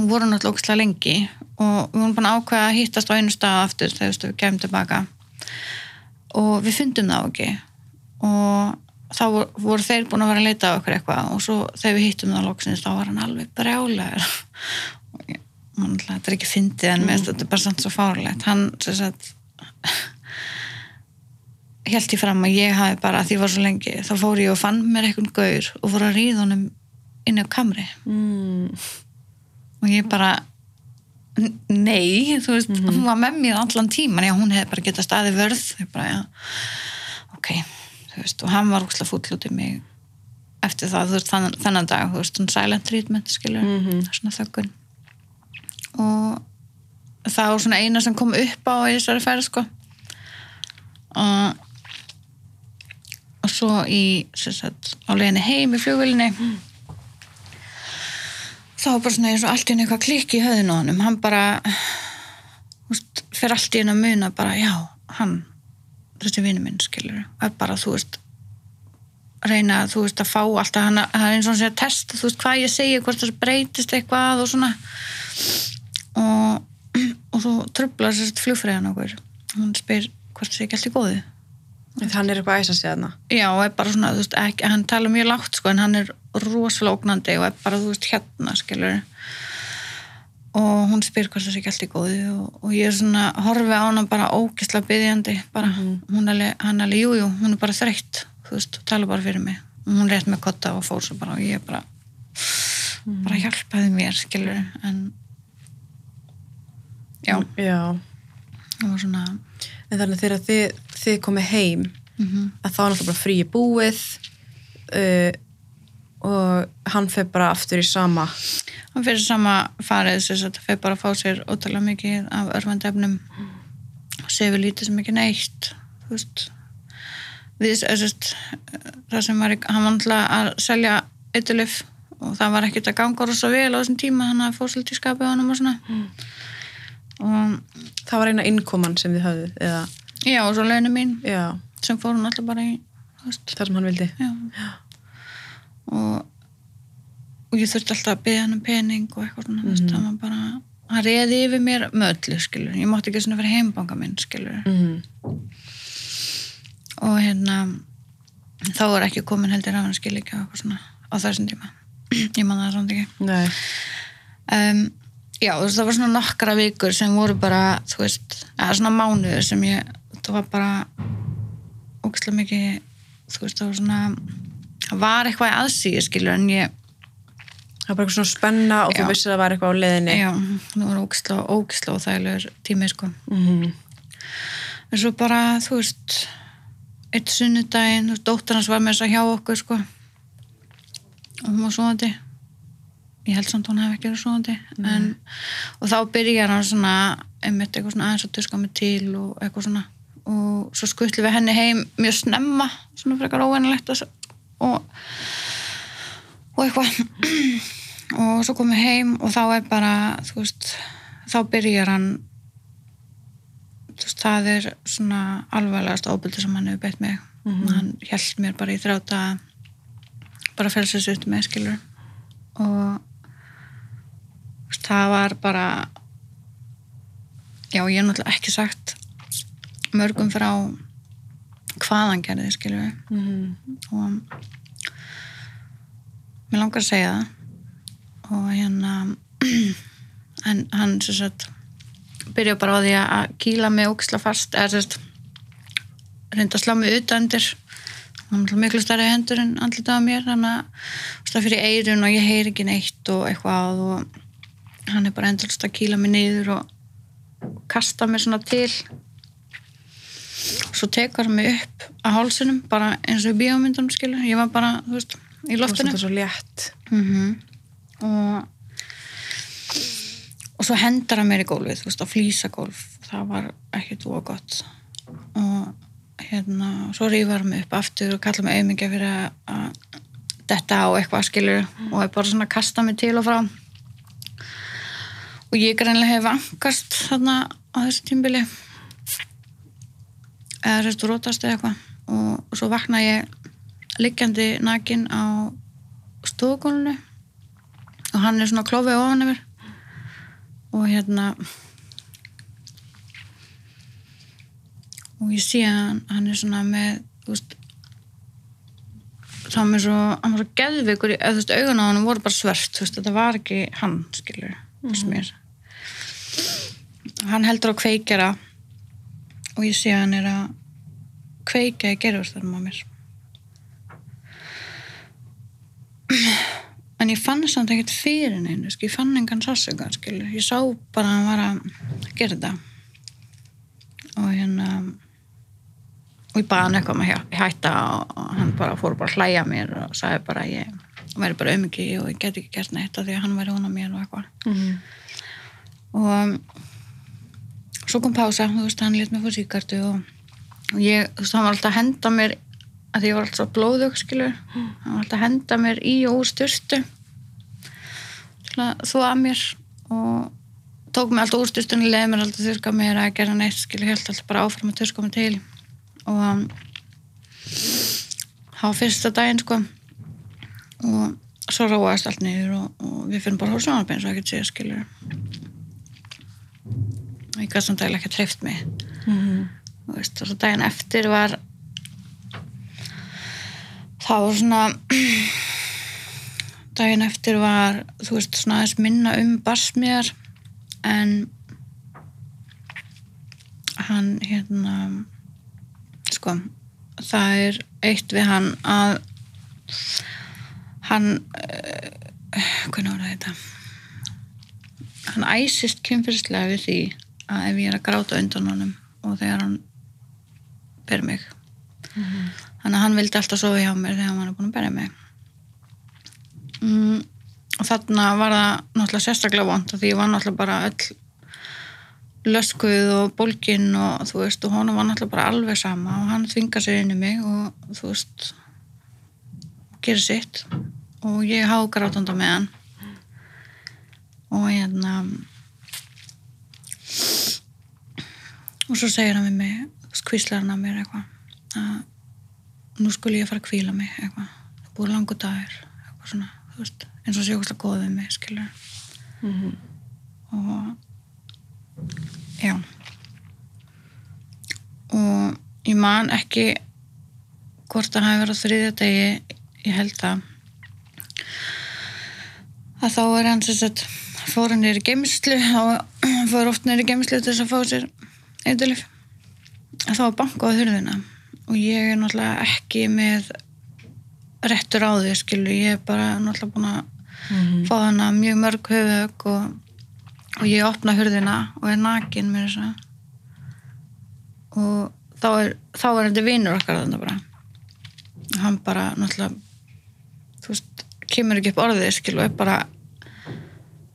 Og vorum náttúrulega ógstlega lengi og við vorum búin að ákveða að hittast á einu stað aftur þegar við kemum tilbaka. Og við fundum það ekki. Og þá voru, voru þeir búin að vera að leita á okkur eitthvað. Og svo þegar við hittum það loksins þá var hann alveg og alltaf, þetta er ekki fyndið en mm. þetta er bara samt svo fárlegt hann sem sagt held ég fram að ég hafi bara því ég var svo lengi, þá fór ég og fann mér eitthvað gaur og fór að ríða honum inn á kamri. Mm. og ég bara nei, þú veist, hún var með mér allan tíman, já, hún hefði bara getað staði vörð. Ég bara, já, ok þú veist, og hann var úkslega fúll út í mig eftir það, þú veist, þann, þennan dag þú veist, svona silent treatment, skilur Mhm. svona þöggun. Og það var svona eina sem kom upp á í þessari færi, sko. Og og svo í sem sagt, á leiðinni heim í flugvölinni þá bara svona eins og allt í einu eitthvað klikki í höðinu á honum. Hann bara úst, fyrir allt í einu að muna bara já, hann, þessi vinur minn skilur, er bara þú veist reyna þú veist að fá alltaf hann, hann er eins og hann sé að testa þú veist hvað ég segi, hvort það breytist eitthvað og svona. Og, og svo trublar sérst flugfræðan okkur. Hann spyr hvort það sé ekki allt í góðu hann er eitthvað að æsa sig þarna Já, og er bara svona, þú veist, ekki, hann tala mjög lágt sko, en hann er rosalega ógnandi og er bara, þú veist, hérna, skilur og hún spyr hvað það sé ekki allt í góðu og, og ég er svona horfi á hana bara ógisla byggjandi bara, hún er alveg, hann alveg, jú, jú, hún er bara þreytt, þú veist, tala bara fyrir mig. Og hún rétt með kotta og fór svo bara og ég bara bara hjálpaði mér, skilur en já, já. það var svona en þannig þegar þið, þið komið heim mm að þá er náttúrulega bara frí búið uh, og hann fer bara aftur í sama hann fyrir sama farið þess að það fyrir bara að fá sér ótrúlega mikið af örfandi efnum og sefur lítið sem ekki neitt þú veist. Við, þessast, það sem var hann var náttúrulega að selja eitthulif og það var ekkert að ganga rosa vel á þessum tíma hann að fór svolítið í skapið á honum og svona. Og það var eina innkoman sem þið höfðu eða, já og svo launin mín já, sem fór hún alltaf bara í veist, það sem hann vildi. Já. og og ég þurfti alltaf að beða hann um pening og eitthvað svona, veist, Mhm. það var bara hann reði yfir mér með öllu, skilur ég mátti ekki svona fyrir heimbanga minn, skilur mm og hérna þá er ekki komin heldur af hann skil ekki svona á þessum tíma. Ég man það samt ekki. Um, já, þú veist, það var svona nokkra vikur sem voru bara, þú veist eða svona mánuður sem ég það var bara ógæslega mikið þú veist, það var svona það var eitthvað í aðsíðu, skilur en ég það var bara eitthvað svona spenna og Já. þú vissir að það var eitthvað á leiðinni. Já, það var ógæslega, ógæslega og þægilegur tími, sko. Mhm. en svo bara, þú veist eitt sunnudaginn, hans var með þess að hjá okkur, sko. Og hún var svoandi ég held samt að hún hefði ekki verið svoandi en, og þá byrjar hann svona einmitt eitthvað svona aðeins að tuska mig til og eitthvað svona og svo skuttlum við henni heim mjög snemma svona frekar óvennilegt og, og eitthvað. (clears throat) Og svo komum við heim og þá er bara þú veist, þá byrjar hann þú veist, það er svona alvarlegast óbyldi sem hann hefur beitt mig. Hann held mér bara í þrjáta bara felsins út með skilur og það var bara já, ég hef náttúrulega ekki sagt mörgum frá hvað hann gerði skilur Mhm. og mér langar að segja það. Og hérna (clears throat) en hann sem sagt byrja bara á því að kýla mig ógisla fast eða sagt reynda að slá mig utandir hann er miklu stærri hendur en andlitað á mér þannig að það fyrir eirun og ég heyri ekki neitt og eitthvað og hann er bara endalst að kýla mig niður og kasta mér svona til svo hann mig upp að hálsinum bara eins og í bíómyndunum skilur ég var bara, þú veist, í Þú varst loftinu. þetta svo létt. Mm og og svo hendar hann mér í gólfið þú veist, á flýsagólf það var ekki dúa gott. Og hérna svo hann mig upp aftur og kallar mig auðmingja fyrir að- að detta á eitthvað skilur og er bara svona að kasta mig til og frá. Og ég greinlega hef angast þarna á þessu tímbili eða sérst rótast eða eitthvað. Og svo vakna ég liggjandi nakin á stofugólinu og hann er svona klófið ofan yfir. Og hérna og ég sé að hann, hann er svona með þú veist það var svo, hann var svo geðveikur í- eða þú veist, augun á hann voru bara svört þú veist, þetta var ekki hann, skilur mm mér. Hann heldur á kveikjara og ég sé að hann er að kveikja í gerðurstæðum á mér en ég fann samt ekkert fyrir neinu sko, ég fann engan skilur. ég sá bara að hann var að gera þetta og hérna og ég baði hann eitthvað um að hjá- hætta og hann bara fór bara að hlæja mér og sagði bara að ég væri bara auðmiki og ég get ekki gert neitt af því að hann væri hún á mér og eitthvað Mhm. og svo kom pása, þú veist, hann lét mig fór síkartu og, og ég, þú veist, hann var alltaf að henda mér að því ég var alltaf svo blóðug, skilur hann var alltaf að henda mér í og úr styrstu til að þú að mér og tók mig alltaf úr styrstunni, leiði mér alltaf þurrka mér að gera neitt, skilur, helt alltaf bara áfram að þurrka mig til. Og um, það var fyrsta daginn, sko. Og svo róaðist allt niður og, og við finnum bara hórsjónarbein svo ekki segja, skilur ég gæti samt eiginlega ekki treyft mig Mhm. þú veist, og svo daginn eftir var það var svona (clears throat) daginn eftir var þú veist, svona aðeins minna um barsmiðar en hann hérna sko það er eitt við hann að hann uh, hvernig það þetta hann æsist kynfyrslega við því að ef ég er að gráta undan honum og þegar hann ber mig. Þannig að hann vildi alltaf sofa hjá mér þegar hann var búin að berja mig. Mm, og þarna var það náttúrulega sérstaklega vond því ég var náttúrulega bara öll löskuð og bólgin og þú veist og honum var náttúrulega bara alveg sama og hann þvinga sér inn í mig og þú veist gerir sitt. Og ég há grátanda með hann. Og hérna og svo segir hann við mig skvíslar hann að mér eitthvað að nú skul ég fara að kvíla mig eitthvað, það búið langu dagur eitthvað svona, þú veist, eins og sjókvæmslega góð við mig, skilur og já. Og ég man ekki hvort það hafi verið á þriðja degi ég held að að þá er hann sagt fór hann geimslu og hann fór oft nýri geimslu til þess að fá sér eitthulif að þá var bankað á hurðina. Og ég er náttúrulega ekki með réttur á því skilu, ég er bara náttúrulega búin að fá hana mjög mörg höfug og, og ég opna hurðina og er nakin með þess að og þá er, þá er þetta vinur okkar þannig bara. Hann bara náttúrulega þú veist, kemur ekki upp orðið skilu, er bara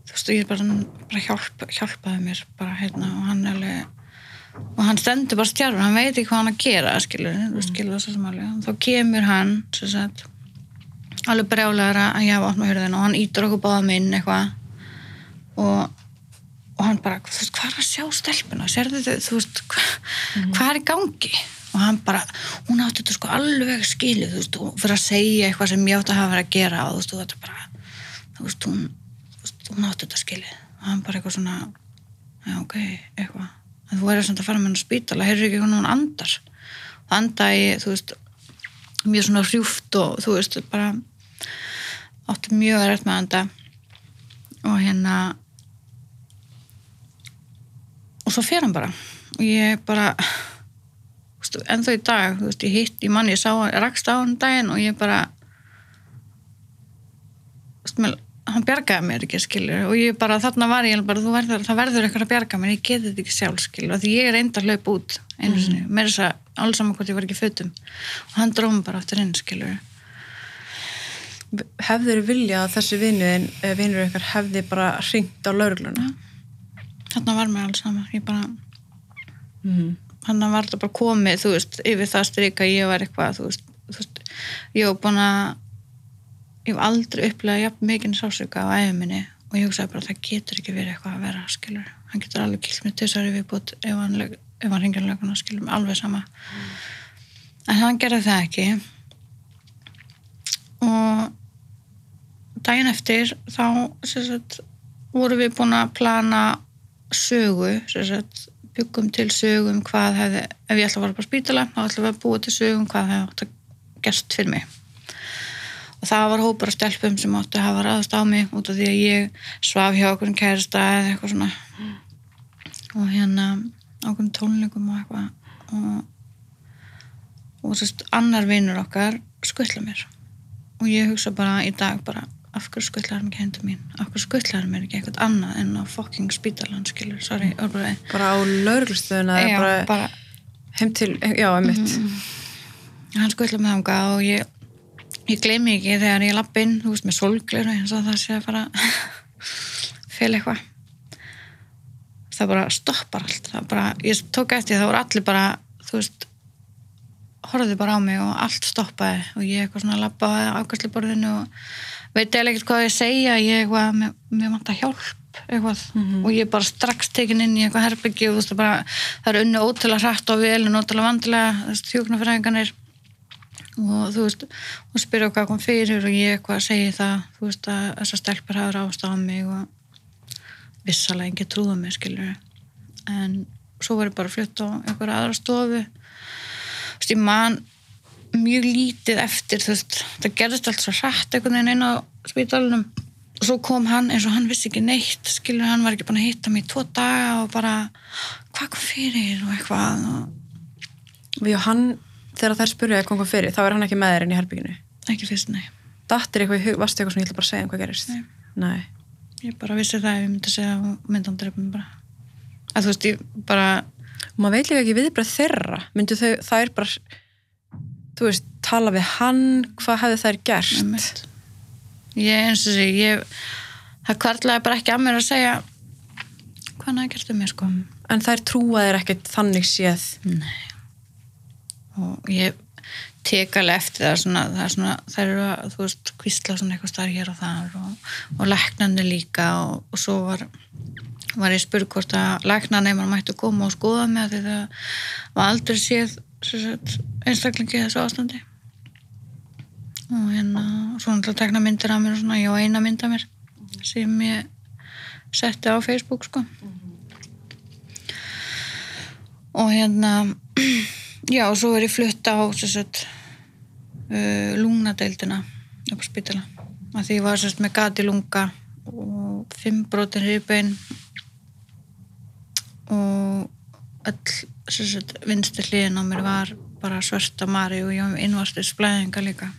þú veist, ég er bara, bara hjálp, hjálpaði mér bara hérna. Og hann er alveg og hann stendur bara stjárfur, hann veit ekki hvað hann að gera skilur, mm. skilur svo sem alveg þá kemur hann sagt, alveg brjálegar að ég hafa opnað hurðin og hann ítur okkur báða minn eitthvað. Og, og hann bara, þú veist, hvað er að sjá stelpuna? Sérðu þau, þú veist, hva, hvað er í gangi? Og hann bara hún átti þetta sko alveg skilið þú veist, og fyrir að segja eitthvað sem ég átti að hafa verið að gera og þú veist, og þetta bara þú veist, hún, þú veist, hún átti þetta skilið. Og hann bara eitthvað svona já, ok, eitthvað en þú verður samt að fara með hann á spítala heyrður ekki hvernig hún andar? Það anda í, þú veist mjög svona hrjúft og þú veist bara átti mjög erft með anda. Og hérna og svo fer hann bara. Og ég bara ennþá í dag, þú veist, ég hitt í manni ég rakst á hann daginn og ég bara þú veist, með hann bjargaði mér ekki skilur og ég bara þarna var ég bara verður, það verður eitthvað að bjarga mér ég geti þetta ekki sjálf skilur því ég er enda að hlaupa út einu sinni, mm. mér er þess að alls saman hvort ég var ekki fötum og hann dróðum bara aftur inn skilur Hefður vilja að þessi vinuðin vinur ykkar hefði bara ringt á laurugluna? Þarna var mér alls saman ég bara Mm. hann var þetta bara komið, þú veist yfir það strika ég var eitthvað þú veist, þú veist, ég var búin að ég hef aldrei upplegað jafn mikinn sásöka á æfum minni og ég hugsaði bara það getur ekki verið eitthvað að vera skilur, hann getur alveg kilt með tvisari viðbútt ef hann, hann ringir löguna skilur alveg sama. En hann gerði það ekki. Og daginn eftir þá sagt, vorum við búin að plana sögu sagt, byggum til sögum hvað hefði, ef ég ætla að bara á spítala þá ætla að búa til sögum hvað hefði átt að gerst fyrir mig og það var hópur af stelpum sem áttu að hafa ráðast á mig út af því að ég svaf hjá okkur kærasta eða eitthvað svona. Og hérna okkur tónleikum og eitthvað. Og, og sérst, annar vinnur okkar skuttla mér. Og ég hugsa bara í dag bara af hverju skuttlar hann ekki hendur mín? Af hverju skuttlar mér ekki eitthvað annað en á fucking spítalan skilur, sorry, Bara á lauruglustöðuna eða Já, bara, bara heim til, já, einmitt. Hann skuttla mig þangað og ég ég gleymi ekki þegar ég lapp inn þú veist með solgleru eins og það sé að fara (laughs) fel eitthvað. Það bara stoppar allt. Bara, ég tók eftir það voru allir bara þú veist horfðu bara á mig og allt stoppaði og ég eitthvað svona lappaði á afgæsluborðinu og veit eða ekkert hvað ég segja ég eitthvað, mér, mér vant að hjálp eitthvað. Og ég bara strax tekin inn í eitthvað herbyggi og þú veist það bara það er unni ótrúlega hrætt og vel en ótrúlega vandilega þjóknarfræðinganir og þú veist og spyrja hvað kom fyrir og ég eitthvað segi það þú veist að þessar stelpur hafa rást á mig og vissalega ekki trúða mig skilur en svo var ég bara að flytta á einhverja aðra stofu. Þú veist ég man mjög lítið eftir þú veist það gerðist allt svo hrætt einhvern veginn inn á spítalunum og svo kom hann eins og hann vissi ekki neitt skilur hann var ekki búin að hitta mig í tvo daga og bara hvað kom fyrir? og eitthvað. Og Já, hann, þegar þær spurja hvað kom fyrir, þá er hann ekki með þér inn í herbygginu ekki fyrst nei. Dattir eitthvað í hug, varstu eitthvað svona, ég ætla bara að segja um hvað gerist? Nei. Nei. ég bara vissi það ef ég myndi að segja myndan drefum bara. Að þú veist ég bara Og maður veit líka ekki viðbröð þeirra. Myndu þau, það er bara þú veist, tala við hann hvað hefði þær gert? Einmitt, ég eins og sé ég, það kvartlaði bara ekki að mér að segja hvað hann hafi gert um mér sko. En þær trúa þér ekkert þannig séð. Og ég tek alveg eftir það svona, það er svona, það eru að þú veist, kvísla svona eitthvað starf hér og þar og, og læknandi líka og, og svo var, var ég spurð hvort að læknaneimar mættu koma og skoða mig því það var aldrei séð einstaklingi þessu ástandi. Og hérna svo náttúrulega tekna myndir af mér og svona, ég á eina mynd af mér sem ég setti á Facebook sko. Og hérna (clears throat) já og svo er ég flutt á sagt uh, lungnadeildina upp á spítala. Að því ég var sagt með gati lunga og fimm brotin rýbein og sagt vinsti hliðin á mér var bara svarta mari og ég var með innvartis blæðinga líka.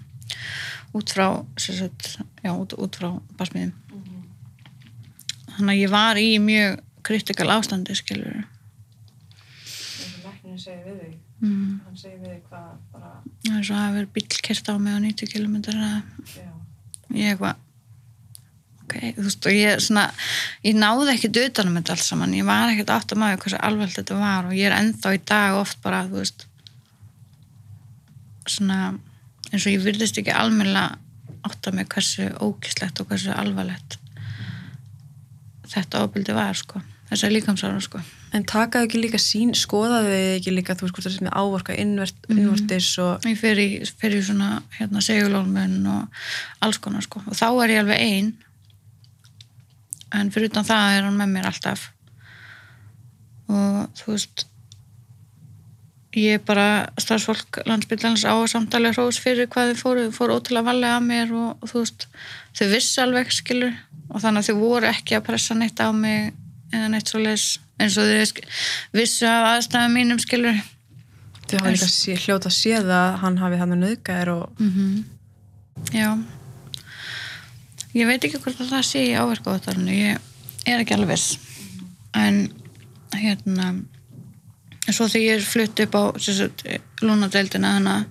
Út frá sagt, já, út, út frá basmiðum þannig að ég var í mjög kritikal ástandi skilur Læknirinn segir við þig. Mm. Hann segir við þig hvað bara, það er svo að vera bíl kert á mig á 90 km ég eitthvað ok, þú veist, og ég svona ég náði ekkert utanum þetta alls saman. Ég var ekkert átt að maður hversu alveg þetta var og ég er ennþá í dag oft bara þú veist svona eins og ég virðist ekki almennilega átt að mig hversu ógislegt og hversu alvarlegt þetta ofbildi var sko þessar líkamsára sko En takaðu ekki líka sín, skoðaðu þið ekki líka, þú veist, hvort það sem er ávorka innvert, innvortis og, ég fer í, fer í svona hérna, segulólmun og alls konar sko. Og þá er ég alveg ein en fyrir utan það er hann með mér alltaf. Og þú veist ég bara starfsfólk landsbygglands á samtali hrós fyrir hvað þið fóru, þau fóru ótrúlega valega að mér og, og þú veist, þau vissi alveg skilur. Og þannig að þau voru ekki að pressa neitt á mig eða neitt svo leis eins og þau vissu af aðstæðum mínum skilur þau hafa líka sé, hljóta að séð að hann hafi hann nöðgæðir og, Já. Ég veit ekki hvort að það sé í áverkaðatarinu ég er ekki alveg viss. En hérna svo þegar ég er flutt upp á lúnadeildina þannig að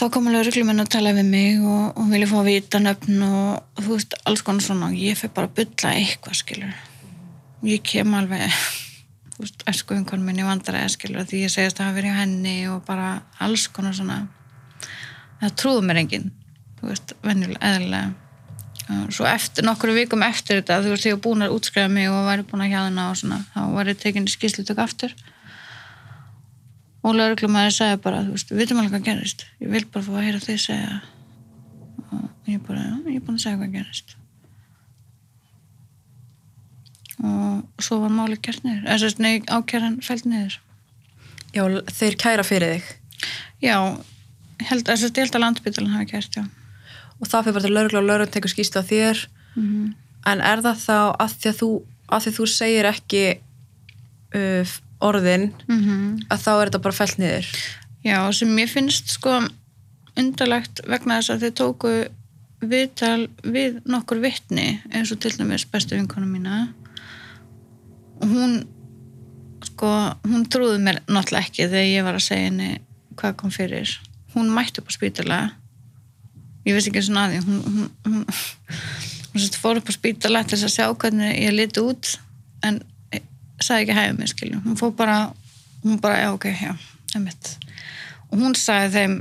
þá kom alveg ruglumenn að tala við mig og, og vilja fá að vita nöfn og, og þú veist, alls konar svona. Ég fyrir bara að bylla eitthvað skilur og ég kem alveg (laughs) þú veist, æsku einhvern minn í vandræði skilur því ég segist að hafa verið hjá henni og bara alls konar svona. Það trúðu mér enginn þú veist, venjulega, eðlilega. Svo eftir, nokkru vikum eftir þetta þú veist, ég var búin að útskrifa mig og væri búin að hjá þarna og svona, þá var ég tekin í skýslutök aftur. Og lauruglumæður sagði bara, þú veist, við vitum alveg hvað gerist. Ég vil bara fá að heyra þig segja. Og ég bara, já, ég er búin að segja hvað gerist og svo var máli gert niður. Eða sérst, nei, ákjæran fælt niður. Já, þeir kæra fyrir þig? Já, held, ég held að landbytalan hafi gert, já. Og það fyrir bara til laurugla og laurugla tekur skýstu á þér. Mm en er það þá að því að þú, að því að þú segir ekki uh, orðin -hmm. að þá er þetta bara fælt niður? Já, sem ég finnst sko undarlegt vegna þess að þau tóku viðtal við nokkur vittni eins og til dæmis bestu vinkonu mína hún sko, hún trúði mér náttúrulega ekki þegar ég var að segja henni hvað kom fyrir. Hún mætti upp á spítala. Ég veist ekki svona að því. Hún, hún, hún, hún fór upp á spítala til þess að sjá hvernig ég liti út en sagði ekki hægum mig skiljum hún fór bara, hún bara, já ok, já einmitt. og hún sagði þeim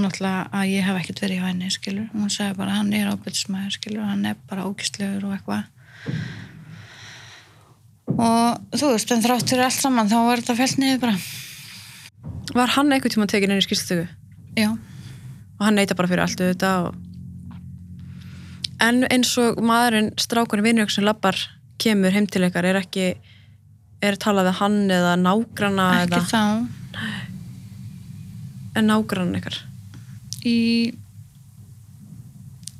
náttúrulega að ég hef ekkert verið hjá henni skilur, hún sagði bara hann er ábyrðismæður skilur, hann er bara ógistlegur og eitthvað og þú veist, en þrátt fyrir allt saman þá var þetta fælt niður bara. Var hann einhvern tíma tekin inn í skýrslutöku? já, Og hann neyta bara fyrir allt þetta og... En eins og maðurinn, strákurinn vinnur sem lappar kemur heim til ykkar er ekki er talað við hann eða nágrana ekki eða þá. En nágrann ykkar? Í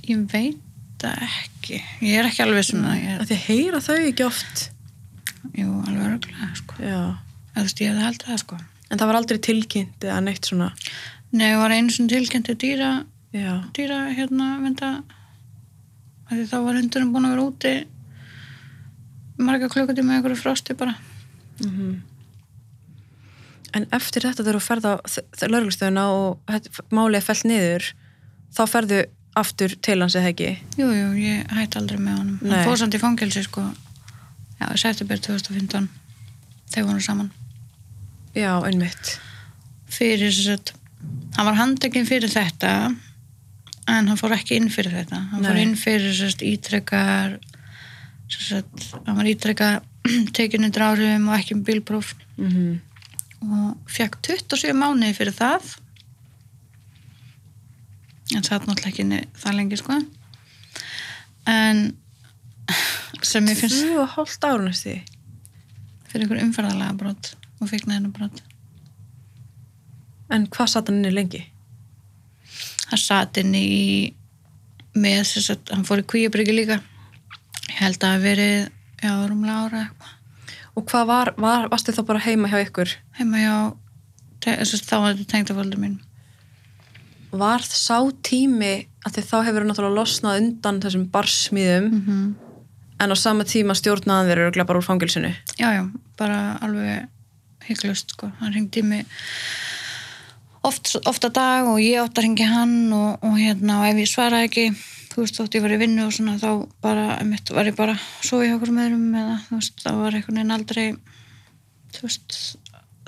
ég veit ekki. Ég er ekki alveg sem það. Ég að því heyra þau ekki oft jú, alveg örgulega sko. Þú veist, ég hefði haldið það sko en það var aldrei tilkynnt eða neitt svona Nei, ég var einu sem tilkynnti dýra Já. dýra hérna venda því þá var hundurinn búin að vera úti marga klukkutíma með einhverju frosti bara Mhm. En eftir þetta þegar þú ferð á lauruglustöðuna og málið er fellt niður þá ferðu aftur til hans eða ekki jú, jú, ég hætti aldrei með honum Nei. hann fór samt í fangelsi sko já, september 2015 þegar voru saman. Já, einmitt. Fyrir þess að hann var handekinn fyrir þetta en hann fór ekki inn fyrir þetta. Hann fór Nei. inn fyrir þess að ítrekkar hann var ítrekka (clears throat) tekinn undir áhrifum og ekki um bílpróf. Mm og fekk 27 mánuði fyrir það. En satt náttúrulega ekki það lengi sko. En sem ég finnst Tvö og hálft því. fyrir ykkur umferðalega brot og fikk neðinu brot En hvað satt hann inni lengi? hann satt inn í með þess að hann fór í kvíabryggi líka ég held að það hafi verið já, rúmlega ára eitthvað Og hvað var, var varstu þá bara heima hjá ykkur? heima hjá þá var þetta tengda fóldur mín Var sá tími að því þá hefur hann náttúrulega losnað undan þessum barsmíðum mm -hmm. En á sama tíma stjórnaðan þeir eru bara úr fangilsinu. já, já, bara alveg hygglust sko, hann ringdi mig oft, oft að dag og ég að ringi hann og, og hérna, og ef ég svaraði ekki þú veist, þótt ég var í vinnu og svona þá bara, mitt var ég bara svo í okkur með öðrum eða, þú veist, þá var einhvern veginn aldrei þú veist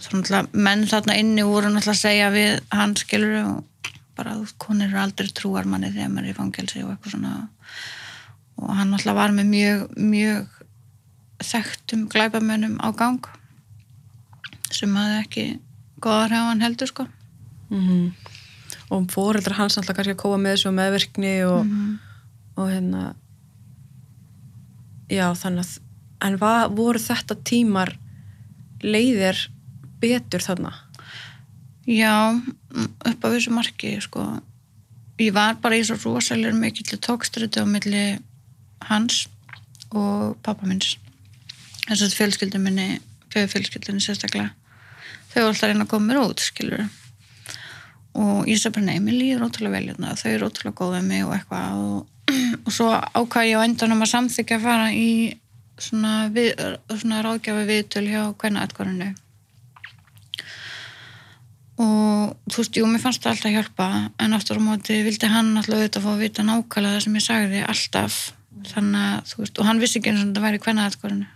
þá náttúrulega, menn þarna inni voru náttúrulega að segja við hann skilur og bara, þú veist, konur eru aldrei trúar manni þegar maður er í fangelsi og eitthvað svona og hann náttúrulega var með mjög, mjög þekktum glæpamönnum á gang sem hafði ekki góðar hefði hann heldur sko Mm Og fóreldrar hans náttúrulega kannski að koma með þessu meðvirkni og, og hérna já, þannig að en va, voru þetta tímar leiðir betur þarna? Já, upp á þessu marki sko. ég var bara í svo rosalega mikill tókströtu á milli hans og pappa minns þess að fjölskyldum minni fjölskyldunni sérstaklega. Þau var alltaf að reyna að koma mér út skilur og ég sagði bara nei, mér líður ótrúlega vel hérna, þau eru ótrúlega góð með mig og eitthvað. Og, (clears throat) og svo ákvað ég á endanum að samþykja að fara í svona, við, svona ráðgjafi viðtöl hjá hvernig aðkvarinu og þú veist, jú, mér fannst það alltaf hjálpa en aftur á móti vildi hann alltaf auðvitað fá að vita nákvæmlega það sem ég sagði alltaf þannig að, þú veist, og hann vissi ekki eins og þetta væri hvernig aðkvarinu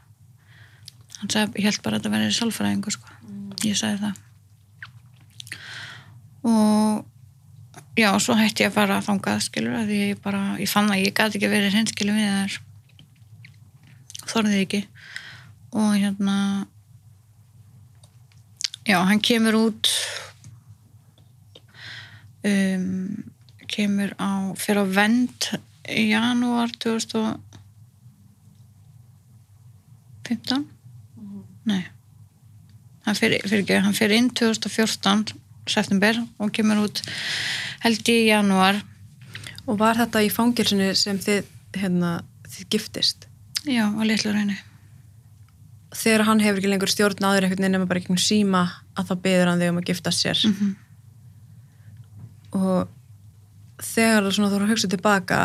hann sagði, ég held bara að þetta væri sálfræðingur sko, ég sagði það. Og já, svo hætti ég að fara að þangað skilur að ég bara, ég fann að ég gæti ekki að vera hreinskilu við þær. Þorðið ekki. Og hérna já, hann kemur út um, kemur á fyrir á vend í janúar 2015 nei hann fyrir, fyrir hann fyrir inn 2014 september og kemur út held í janúar Og var þetta í fangilsinu sem þið, hérna, þið giftist? já, á litlu reyni Þegar hann hefur ekki lengur stjórn þér einhvern veginn nema bara ekki síma að þá beður hann þig um að giftast sér. Mhm. Og þegar þú svona þú voru að hugsa tilbaka,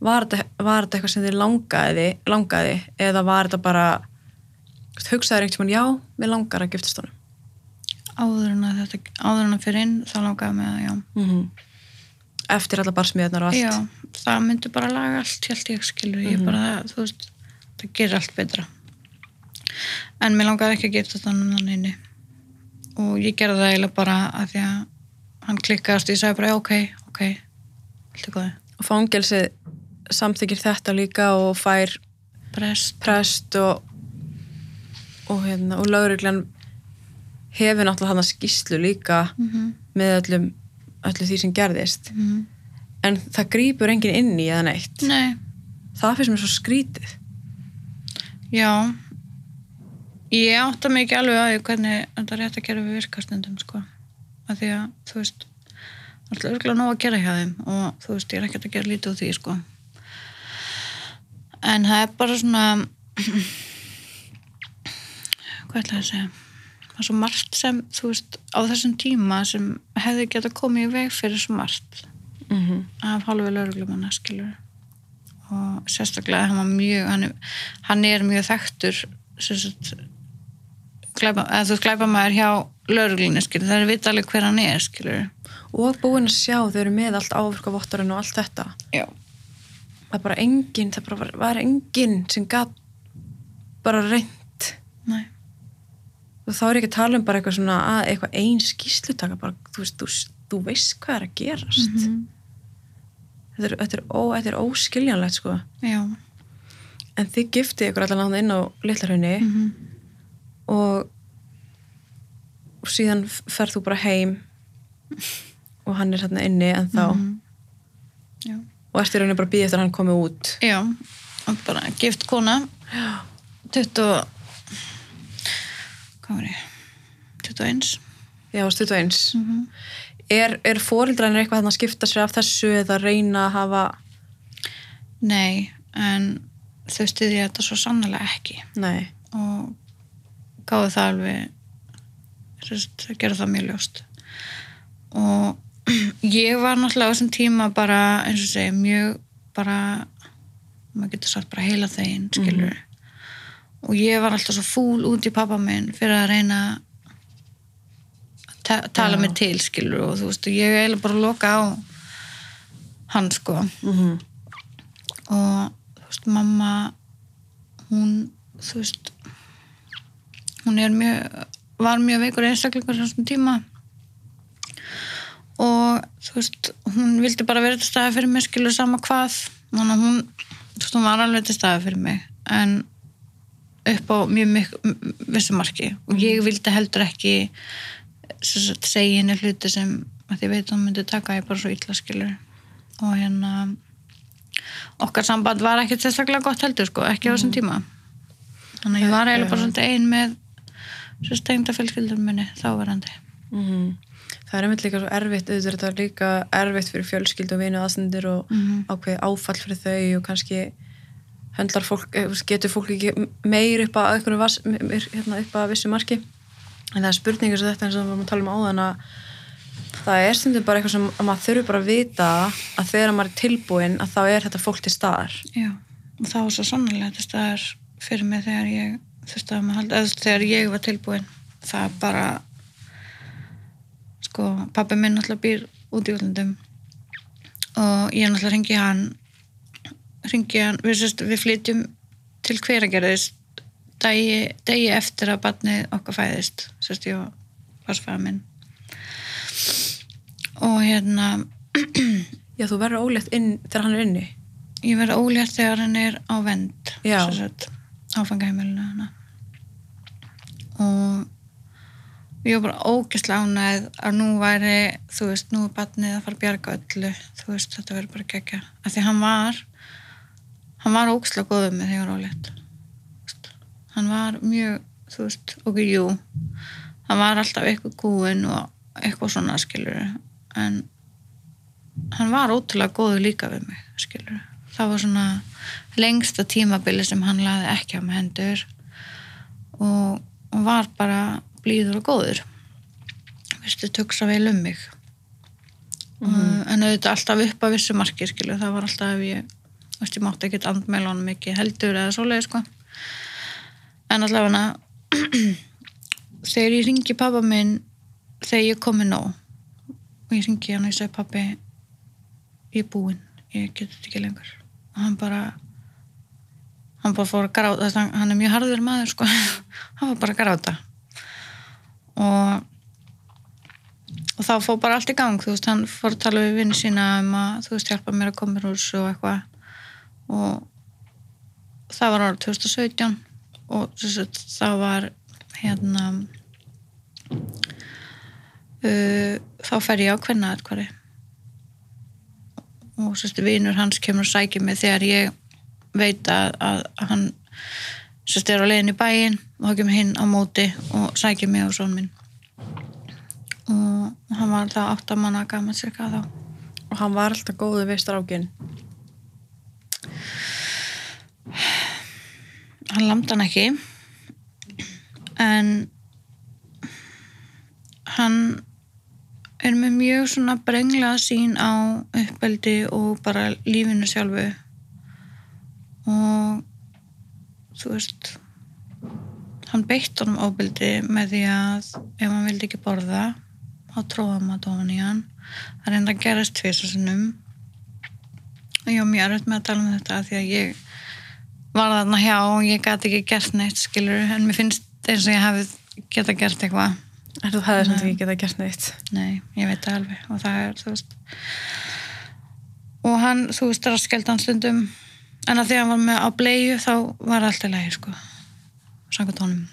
var þetta, var þetta eitthvað sem þið langaði, langaði eða var þetta bara, hugsaður einhvern veginn, já, mér langar að giftast honum? áður en að þetta, áður en að fyrir inn þá langaði mig að, já Mm Eftir alla barsmiðunar og allt. Já, það myndi bara laga allt, held ég, skilur ég bara, þú veist, það gerir allt betra. En mér langaði ekki að geta þannig hann inni. Og ég gerði það eiginlega bara að því að hann klikkaðast og ég sagði bara, já, ok, ok, allt er góði. Og fangelsið samþykir þetta líka og fær Prest. prest og og hérna, og lauruglan hefur náttúrulega hann skýslu líka Mm -hmm. með öllum, öllu því sem gerðist en það grýpur enginn inn í eða neitt Nei, það finnst mér svo skrítið já, ég átta mig ekki alveg því hvernig þetta rétt að gera við virkastundum, sko. Að því að, þú veist, er örgulega nóg að gera hjá þeim og þú veist, ég er ekkert að gera lítið úr því, sko. En það er bara svona, hvað ætla ég að segja? Það er svo margt sem, þú veist, á þessum tíma sem hefði geta komið í veg fyrir svo margt mm -hmm. af hálfu lauruglumanna skilur og sérstaklega hann mjög hann hann er mjög þekktur sagt, glæpa, eða þú veist, glæpa maður hjá skilur, það er vita alveg hver hann er, skilur. og búin að sjá þau eru með allt ávirka vottarinn og allt þetta Já. Það er bara enginn, það bara var, var enginn sem gat bara reynd Nei. og þá er ekki að tala um bara eitthvað svona að eitthvað ein skýslutaka bara, þú veist, þú, þú veist hvað er að gerast Mhm. þetta, er, þetta, er ó, þetta er óskiljanlegt sko Já. en þið giftið ykkur allan inn á litlarhaunni Mhm. og, og síðan ferð þú bara heim (laughs) og hann er hérna inni en þá Mhm. Já. Og eftir rauninni bara býð eftir að hann komi út? Já, bara gift kona. 20 og- hvað var ég? 21 já, stutt og eins. Mm er, er fóreldræðin eitthvað þarna að skipta sér af þessu eða reyna að hafa Nei, en þau stuði þetta svo sannlega ekki. Nei, og gáði það alveg þess að gera það mjög ljóst. Og ég var náttúrulega á þessum tíma bara eins og segja mjög bara maður getur sagt bara heila þegin skilur og ég var alltaf svo fúl út í pappa minn fyrir að reyna að ta tala mig til skilur og þú veist og ég eiginlega bara að loka á hann sko. Mm og þú veist, mamma hún, þú veist hún er mjög var mjög veikur einstaklingur þessum tíma og þú veist, hún vildi bara vera til staði fyrir mig, skilur sama hvað. Þannig að hún, þú veist, hún var alveg til staði fyrir mig, en upp á mjög mjög vissu marki. Og ég vildi heldur ekki segja henni hluti sem að ég veit að hún myndi taka ég bara svo illa skilur. Og hérna okkar samband var ekki sérstaklega gott heldur sko, ekki á þessum tíma. Þannig að ég var eiginlega bara svona ein með svo stengda fjölskyldur minni þáverandi mm það er einmitt líka svo erfitt auðvitað er líka erfitt fyrir fjölskyld og vinu aðstendur og Mhm. ákveði áfall fyrir þau og kannski höndlar fólk, eh, getur fólk ekki meir upp að, einhverju vas, hérna, upp að vissu marki. En það er spurningur sem þetta eins og við varum að tala um áðan að það er stundum bara eitthvað sem að maður þurfi bara að vita að þegar maður er tilbúin að þá er þetta fólk til staðar. Já, og það var svo sannlega þetta staðar fyrir mig þegar ég þurfti að maður halda, eða þegar ég var tilbúin það bara sko, pappi minn náttúrulega býr út í útlundum og ég náttúrulega ringi hann ringi hann, við, sérst, við flytjum til hveragerðist degi, degi eftir að barnið okkar fæðist sérst ég og farsfæða minn. Og hérna Já, þú verður ólétt inn þegar hann er inni? ég verði ólétt þegar hann er á vend Já. áfangaheimilinu hana og ég var bara ógeðslega ánægð að nú væri þú veist, nú er batnið að fara að bjarga öllu. Þú veist, þetta verður bara gegja af því hann var hann var ógeðslega góður með þegar ólétt. Hann var mjög þú veist, ok, jú. Hann var alltaf eitthvað kúin og eitthvað svona skilur en hann var ótrúlega góður líka við mig, skilur. Það var svona lengsta tímabili sem hann laði ekki á með hendur og, og var bara blíður og góður. Vistu, tuksa vel um mig. Mm en auðvitað alltaf upp að vissu marki, skilur. Það var alltaf ef ég, veist, ég mátti ekkert andmeila honum ekki heldur eða svoleið, sko. En allavega (clears throat) þegar ég ringi pappa minn þegar ég komi nóg og ég ringi hann og ég segi pappi ég er búinn, ég get þetta ekki lengur og hann bara hann bara fór að gráta hann er mjög harður maður sko (laughs) hann var bara að gráta og og þá fór bara allt í gang þú veist, hann fór að tala við vinni sína um að þú veist, hjálpa mér að koma úr þessu og eitthvað. Og það var árið 2017 og þess að það var hérna uh, þá fer ég á hvernig aðkværi og sérstu vinur hans kemur og sækir mig þegar ég veit að, að, að hann sérstu er á leiðin í bæin þá kemur hinn á móti og sækir mig og svon minn. Og hann var alltaf átt að manna gaman cirka þá. Og hann var alltaf góður við strákin hann lamdi hann ekki. En hann er með mjög svona brengla sín á uppeldi og bara lífinu sjálfu. Og þú veist hann beitt honum ofbeldi með því að ef hann vildi ekki borða þá tróða maður ofan í hann. Það reynda að gerast tvisasunum og ég var mjög erfitt með að tala um þetta því að ég var þarna hjá og ég gæti ekki gert neitt skilur en mér finnst eins og ég hafi geta gert eitthvað. Þú hefði samt ekki getað gert neitt. Nei, ég veit það alveg. Og það er, þú veist. Og hann, þú veist, það er að skelda hann stundum. En að því að hann var með á bleiðu þá var allt í lagi, sko samkvæmt honum.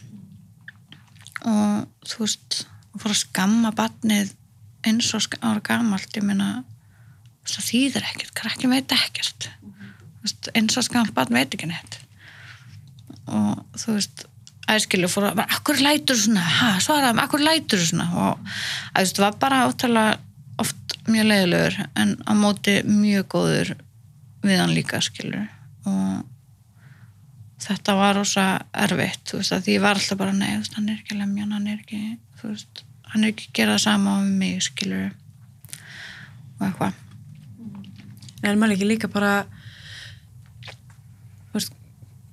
Og þú veist og fór að skamma batnið eins og ára gamalt ég meina, það þýðir ekkert krakkin veit ekkert. Þú veist, eins og skamma batn veit ekki neitt. Og þú veist æskilu fór að, akkur lætur svona? Ha, svaraði mig, akkur lætur svona? Og að, þú var bara óttalega oft mjög leiðilegur en á móti mjög góður við hann líka skilur og þetta var rosa erfitt þú veist að því ég var alltaf bara nei, veist, hann er ekki lemjan, hann er ekki veist, hann er ekki að gera það sama á mig skilur og eitthvað. En maður ekki líka bara veist,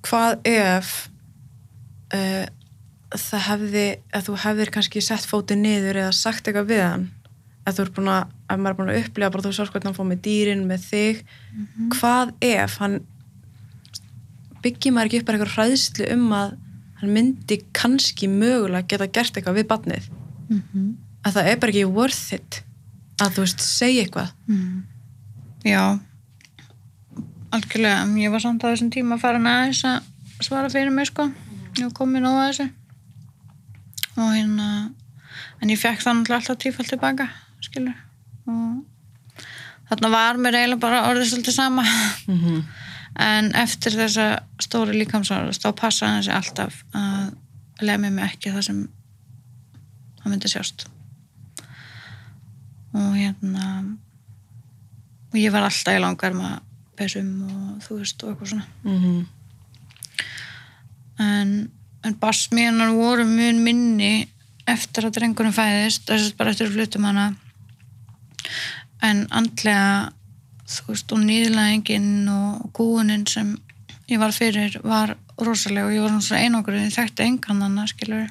hvað ef uh, það hefði að þú hefðir kannski sett fótið niður eða sagt eitthvað við hann að þú er búin að, ef maður er búin að upplifa bara þú sást hvernig hann fór með dýrin, með þig. Hvað ef hann byggir maður ekki upp eitthvað hræðslu um að hann myndi kannski mögulega geta gert eitthvað við barnið mm -hmm. að það er bara ekki worth it að þú veist, segja eitthvað Mm. Já, algjörlega. Ég var samt á þessum tíma að fara aðeins að svara fyrir mig, sko. Ég var komin á þessu. Og hérna, en ég fekk það náttúrulega alltaf tífald tilbaka, skilur. Og þarna var mér eiginlega bara orðið svolítið sama. mm -hmm. En eftir þessa stóri líkamsárast, þá passaði hann sig alltaf að lemja mig ekki það sem það myndi sjást. Og hérna, og ég var alltaf í langar með pesum og þú veist og eitthvað svona. Mm En, en barsmíðanar voru mun minni eftir að drengurinn fæðist, þess að bara eftir að flutum hana. En andlega, þú veist, og nýðlæðingin og gúunin sem ég var fyrir var rosalega og ég var svona einangur en ég þekkti engan hana, skilur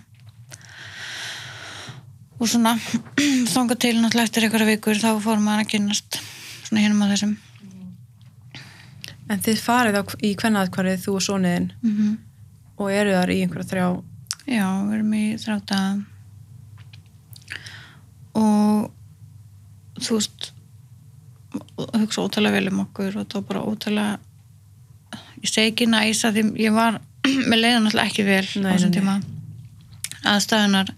og svona (clears throat) þangað til náttúrulega eftir einhverja vikur þá fórum maður að kynnast svona hinum að þessum. En þið farið á, í kvennaðkvarið þú og sóniðin mm -hmm. og eru þar í einhverja þrjá? Já, við erum í þrjáta og þú veist hugsa ótrúlega vel um okkur og það var bara ótrúlega ég segi ekki næsa því ég var með leiðan alltaf ekki vel Nei, á þessum tíma. Aðstæðunar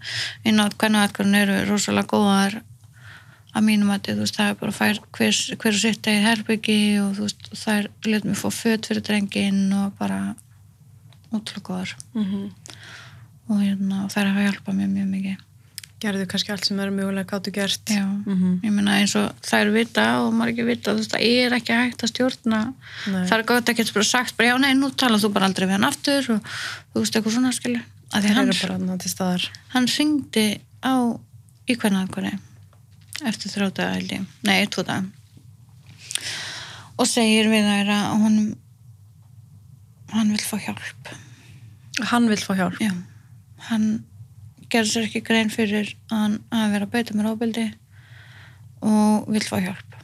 inn á hvernig aðkvarðin eru rosalega góðar að mínum að þú veist það er bara fær hver, hver sitt eigið herbyggi og þú veist þær letum við fá föt fyrir drengin og bara góðar. Mm -hmm. og hérna, þær hafa hjálpað mér mjög mikið Gerðu kannski allt sem eru mögulega gáttu gert. Mm ég meina eins og þær vita og maður ekki vita, þú veist, það er ekki hægt að stjórna. Nei. það er gott að geta bara sagt bara, já, nei, nú tala þú bara aldrei við hann aftur og þú veist, eitthvað svona, skilu að því Það hann, eru bara þarna til staðar. hann ringdi á í hvernig aðkvæði eftir þrjóta held ég, nei, dag og segir við þær að hún hann vil fá hjálp. Hann vil fá hjálp? Já, hann gerði sér ekki grein fyrir að hann hafi verið að beita mér ábyldi og vill fá hjálp.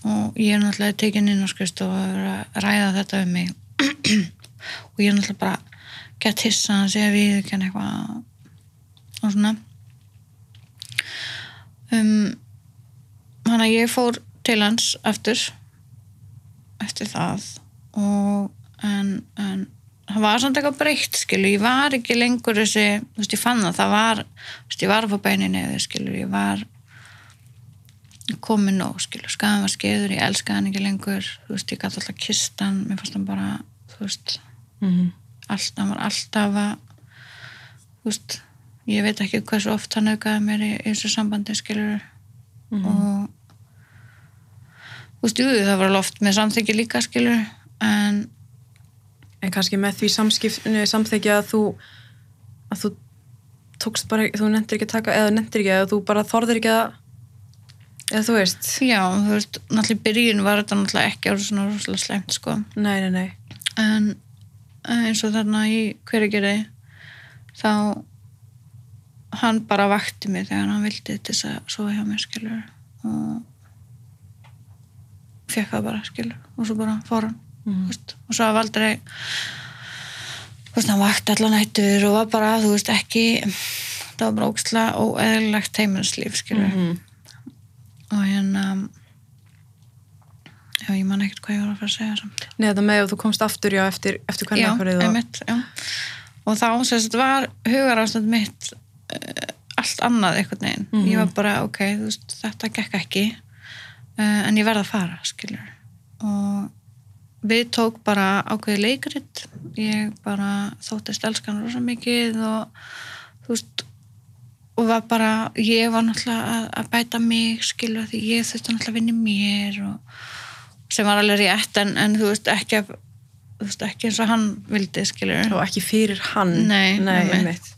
Og ég er náttúrulega tekin inn á skrist og að ræða þetta um mig (clears throat) og ég er náttúrulega bara gett hissa að segja við ekki eitthvað og svona. Um, hann að ég fór til hans aftur eftir það og en, en það var samt eitthvað breytt skilu, ég var ekki lengur þessi, þú veist, ég fann það, það var þú veist, ég var að fá beinin eða skilu, ég var komin nóg, skilu, skaðan var skeður ég elskaði hann ekki lengur, þú veist, ég gæti alltaf kist hann, mér fannst hann bara þú veist, mm -hmm. allt, hann var alltaf að þú veist, ég veit ekki hversu oft hann aukaði mér í, í þessu sambandi skilur og þú veist, jú, það var loft með samþykki líka skilur, en En kannski með því samskiptinu samþekja að þú að þú tókst bara, þú nefndir ekki að taka eða nefndir ekki, eða þú bara þorðir ekki að eða þú veist. Já, þú veist, náttúrulega í byrjun var þetta náttúrulega ekki árið svona rosalega slæmt, sko. Nei, nei, nei. En eh, eins og þarna í hverjageri þá hann bara vakti mig þegar hann vildi til þess að sofa hjá mér skilur og fekk það bara skilur og svo bara fór hann Þú veist, og svo hafði aldrei þú veist, hann vakti allan nættur og var bara, þú veist, ekki það var bara ógstlega óeðlilegt heimilslíf, skilur Mhm. og hérna já, ég man ekkert hvað ég var að fara að segja samt. Nei, þetta með að þú komst aftur, já, eftir, eftir hvernig já, ákvarðið og... einmitt, já. Og þá sérst var hugarástand mitt uh, allt annað einhvern veginn. Mhm. ég var bara, ok, þú veist, þetta gekk ekki uh, en ég verð að fara skilur og við tók bara ákveði leikrit ég bara þóttist elskan rosa mikið og þú veist og var bara, ég var náttúrulega að, að bæta mig skilur því ég þurfti náttúrulega að vinna mér og, sem var alveg rétt en, en þú veist ekki að þú veist, ekki eins og hann vildi skilur Og ekki fyrir hann. Nei, Nei, einmitt. einmitt.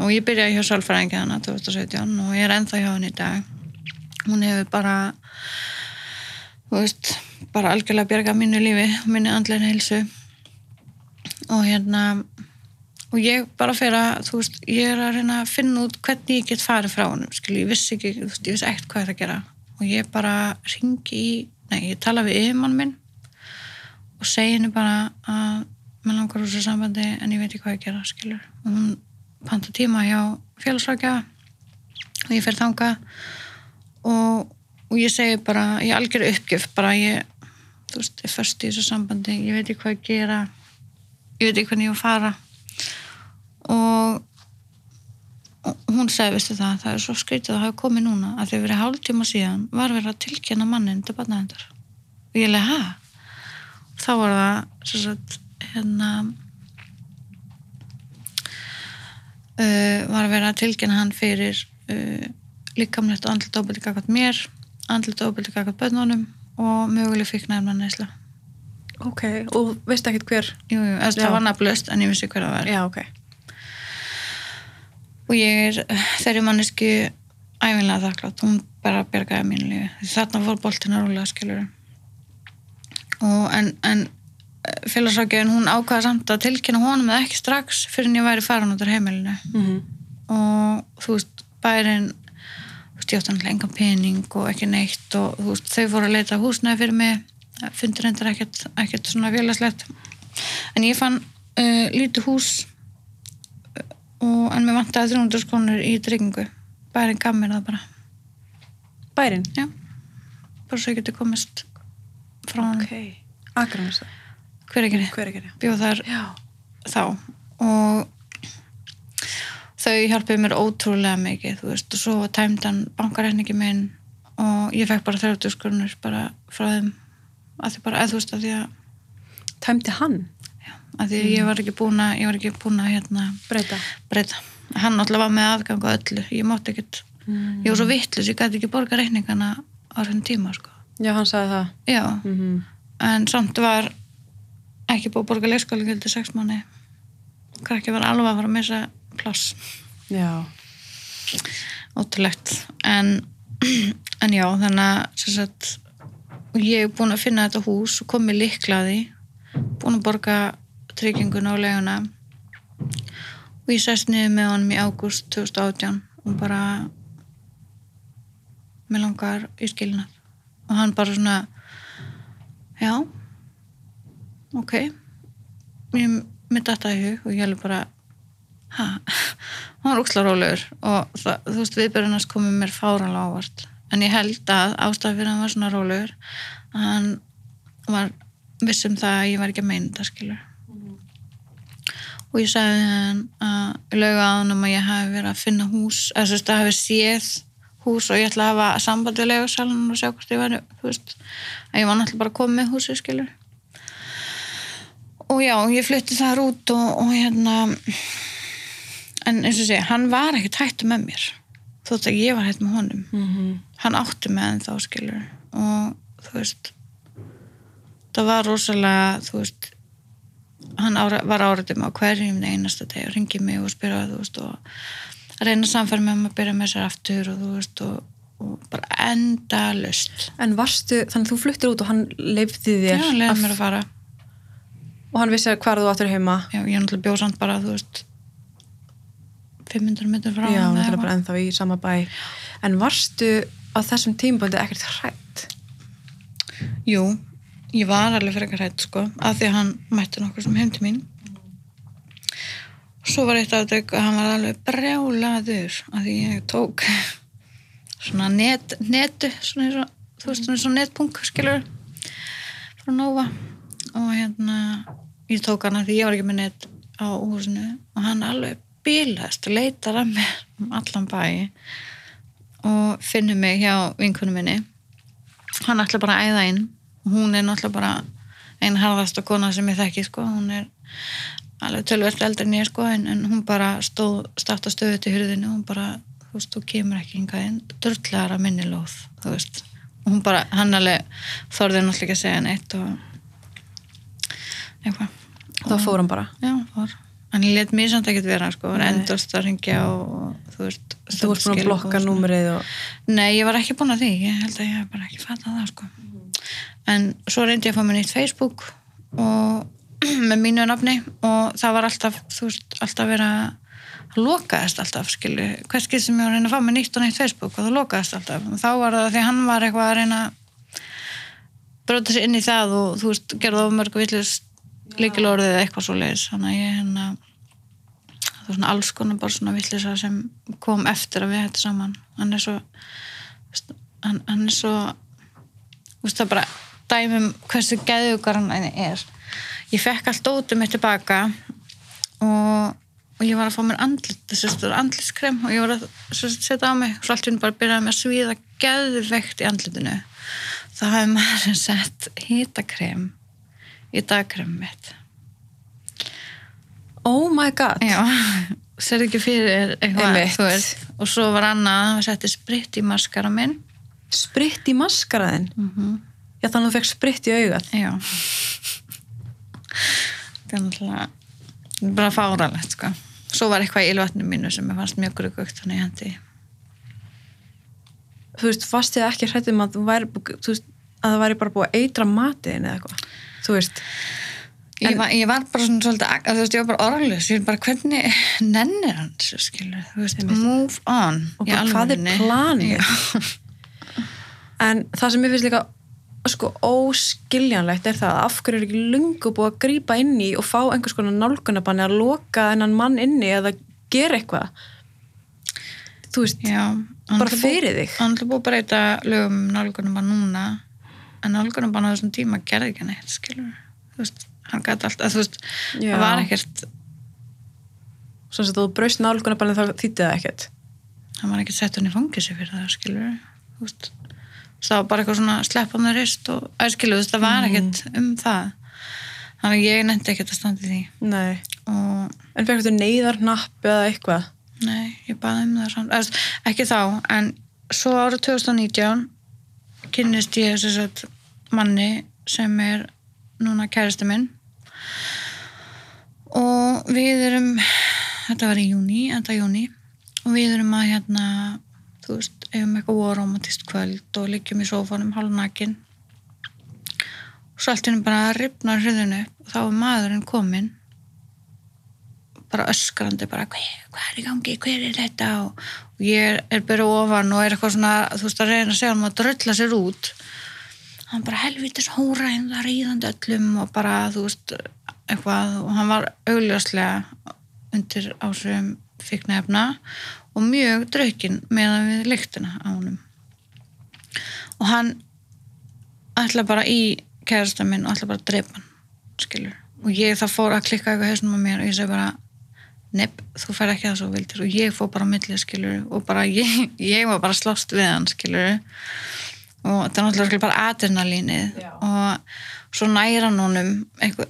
og ég byrjaði hjá sálfræðingi hana 2017 og ég er ennþá hjá henni í dag hún hefur bara þú veist bara algjörlega bjargað mínu lífi minni andlega heilsu. Og hérna og ég bara fyrir að, þú veist, ég er að reyna að finna út hvernig ég get farið frá honum skil, ég vissi ekki, þú veist, ég vissi ekkert hvað ég ætti að gera. Og ég bara ringi í nei, ég tala við yfirmann minn og segi henni bara að mér langar úr þessu sambandi en ég veit ekki hvað ég gera, skilur. Og hún panta tíma hjá félagsrákja og ég fer þanga og, og ég segi bara ég algjör uppgjöf, bara ég þú veist, ég först í þessu sambandi ég veit ekki hvað ég gera ég veit ekki hvernig ég á að fara. Og og hún segi, veistu það, það er svo skrítið að hafa komið núna að þau verið hálftíma síðan var verið að tilkynna mannin til barnaðendar og ég leið, hæ? þá var það sem sagt, hérna uh, var að vera að tilkynna hann fyrir uh, líkamlegt og andlut óbyrði kakvært mér andlut óbyrði kakvært bönnunum og möguleg fikk nefna neysla Ok, og veist ekkert hver? jú, jú, það var nafnlaust en ég vissi hver það var. Já, ok. og ég er þeirri mannesku æfinlega þakklátt, hún bara bjargaði mínu lífi. Þarna fór boltina rúlega skilur og en, en félagsrákjöfin hún ákvaða samt að tilkynna honum eða ekki strax fyrir en ég væri farin út af heimilinu. Mm og þú veist, bærin náttúrulega engan pening og ekki neitt og veist, þau voru að leita húsnæði fyrir mig, fundur endur ekkert, ekkert svona félagslegt en ég fann uh, lítið hús uh, og en mér vantaði 300 skonur í tryggingu bærin gaf mér það bara Bærin? já, bara svo ég geti komist frá hann, Ok. Akranis það. hver er ekki? bjóð þar Já. þá og þau hjálpuðu mér ótrúlega mikið þú veist, og svo tæmdan bankarækningi minn og ég fekk bara 30 skrunur bara frá þeim að því bara, eða þú veist, að því að, Tæmdi hann? að því að ég var ekki búin að ég var ekki búin að hérna Breyta. breyta hann náttúrulega var með aðgang á öllu ég mátti ekkert, Mm. ég var svo vittlus ég gæti ekki borga reikningana á þessum tíma sko. Já, hann sagði það. já, Mm -hmm. en samt var ekki búið að borga leikskóla gildi sex mánu krakki var alveg að fara að missa pláss. Já. ótrúlegt. En, (clears throat) en já, þannig að ég er búin að finna þetta hús og komið líklaði búin að borga trygginguna og leguna og ég sest niður með honum í ágúst 2018 og bara mér langar í skilnað. Og hann bara svona já ok. Ég mitt þetta í hug og ég alveg bara ha, (laughs) hann var úksla rólegur og það, þú veist viðbjörnast komið mér fáranlega ávart en ég held að ástæð fyrir að hann var svona rólegur hann var viss um það að ég var ekki að meina þetta skilur og ég sagði hann að lögu á hann um að ég hafi verið að finna hús eða þú veist að hafi séð hús og ég ætla að hafa samband við legusalun og sjá hvort ég var þú veist, að ég var náttúrulega bara að koma með húsi skilur og já, ég flutti þar út og, og hérna en eins og sé, hann var ekkert hættu með mér þótt að ég var hættu með honum. Mm -hmm. hann átti með en þá skilur og þú veist það var rosalega þú veist hann ára, var áratum á hverjum einasta deg og ringið mig og spyrja þú veist og reyna að samfæra með að byrja með sér aftur og þú veist og, og bara enda lust En varstu, þannig að þú fluttir út og hann leifði já, þér hann leiði mér að fara og hann vissi hvað þú áttur heima. Já, ég er náttúrulega bjóð samt bara, þú veist 500 metur frá já, eða náttúrulega bara ennþá í sama bæ. En varstu á þessum tímaböndi ekkert hrætt Jú, ég var alveg fyrir eitthvað hrætt sko, af því að hann mætti nokkur sem heim til mín. Svo var eitt afdrygg að hann var alveg brjálaður af því ég tók svona net, netu svona eins og, þú veist, svona eins og netpunk skilur frá Nova. Og hérna ég tók hann af því ég var ekki með net á húsinu og hann alveg bílast og leitar að mér um allan bæ og finnur mig hjá vinkunum minni. Hann ætla bara að æða inn. Og hún er náttúrulega bara einn harðasta kona sem ég þekki sko, hún er alveg tölvert eldri en ég sko, en, en hún bara stóð státt að stöðu til hurðinu og hún bara, þú veist, þú kemur ekki hingað inn, drullar að minni lóð þú veist, og hún bara, hann alveg þorði náttúrulega ekki að segja neitt og eitthvað þá fór hann bara Já, fór. Hann let mér samt ekkert vera, sko, Nei. endast að ringja og, þú veist þú varst búin að blokka númerið og Nei, ég var ekki búin að því, ég held að ég hef bara ekki fattað það, sko. En svo reyndi ég að fá mér nýtt Facebook og (clears throat) með mínu nafni og það var alltaf, þú veist, alltaf verið að lokaðist alltaf, skilu, hvers skil sem ég var að reyna að fá mér nýtt og nýtt Facebook og það lokaðist alltaf. Og þá var það því hann var eitthvað að reyna að brota sér inn í það og þú veist, gerða of mörg villist líkilorðið eða eitthvað svo leiðis. Þannig að ég hérna, það var svona alls konar bara svona villisa sem kom eftir að við hættum saman. Hann er svo, hann, hann er svo, þú veist það bara dæmum hversu geðugar hann er. Ég fekk allt dótið mitt tilbaka og, og ég var að fá mér andlit, andlitskrem og ég var að sagt, setja á mig og svo allt henni bara byrjaði með að svíða geðveikt í andlitinu. Það hafði maður sett hitakrem í dagkrem mitt. oh my god sér ekki fyrir eitthvað. Og svo var annað, það setti spritt í maskara minn. spritt í maskaraðin Mm já þannig að þú fekk spritt í augað Já. Það er náttúrulega bara fáralegt, sko. Svo var eitthvað í ylvatnum mínu sem ég fannst mjög grugugt, þannig hendi. þú veist, fast ég ekki hrættum að að það væri bara búið að eitra matiðin eða eitthvað þú veist, Ég, var, ég var bara svona svolítið, að, veist, ég var bara orðlis, ég var bara, hvernig nennir hann þessu, skilur, þú veist, move on. og í bara hvað er planið? En það sem ég finnst líka sko óskiljanlegt er það að af hverju er ekki lungu búið að grípa inn í og fá einhvers konar nálgunabanni að loka þennan mann inni eða gera eitthvað? Þú veist, Já, bara fyrir þig. Hann ætla búið að breyta lögum um nálgunum bara núna en nálgunum bara á þessum tíma gerði ekki neitt, skilur þú veist, hann gæti alltaf, þú veist Já. það var ekkert, svo að þú braust nálgunabanni þá þýtti það ekkert. Hann var ekkert sett hann í fangisi fyrir það, skilur þú veist, það var bara eitthvað svona sleppa með rist og, að skilur, þú veist, það var ekkert um það. Þannig að ég nefndi ekkert að standa í því. Nei. og en fekk þú neyðarnapp eða eitthvað? Nei, ég baði um það samt, ekki þá, en svo árið 2019 kynnist ég að manni sem er núna kæristu minn. Og við erum, þetta var í júni, enda júni og við erum að hérna, þú veist, eigum eitthvað órómatist kvöld og liggjum í sófanum hálfnakin og svo allt henni bara ripnar hriðinu og þá er maðurinn kominn bara öskrandi bara, hvað, hvað er í gangi, hver er þetta? Og ég er bara ofan og er eitthvað svona, þú veist að reyna að segja hann að drölla sér út. Hann bara helvitis hóra en það ríðandi öllum og bara, þú veist eitthvað. Og hann var augljóslega undir ásum fíknefna og mjög draukinn meðan við lyktina á honum. Og hann ætla bara í kærasta minn og ætla bara að drepa hann skilur og ég það fór að klikka eitthvað hausnum á mér og ég segi bara nepp, þú fær ekki það svo vildir og ég fór bara millið skilur og bara ég, ég var bara slást við hann skilur og það er náttúrulega bara adrenalínið og svo næra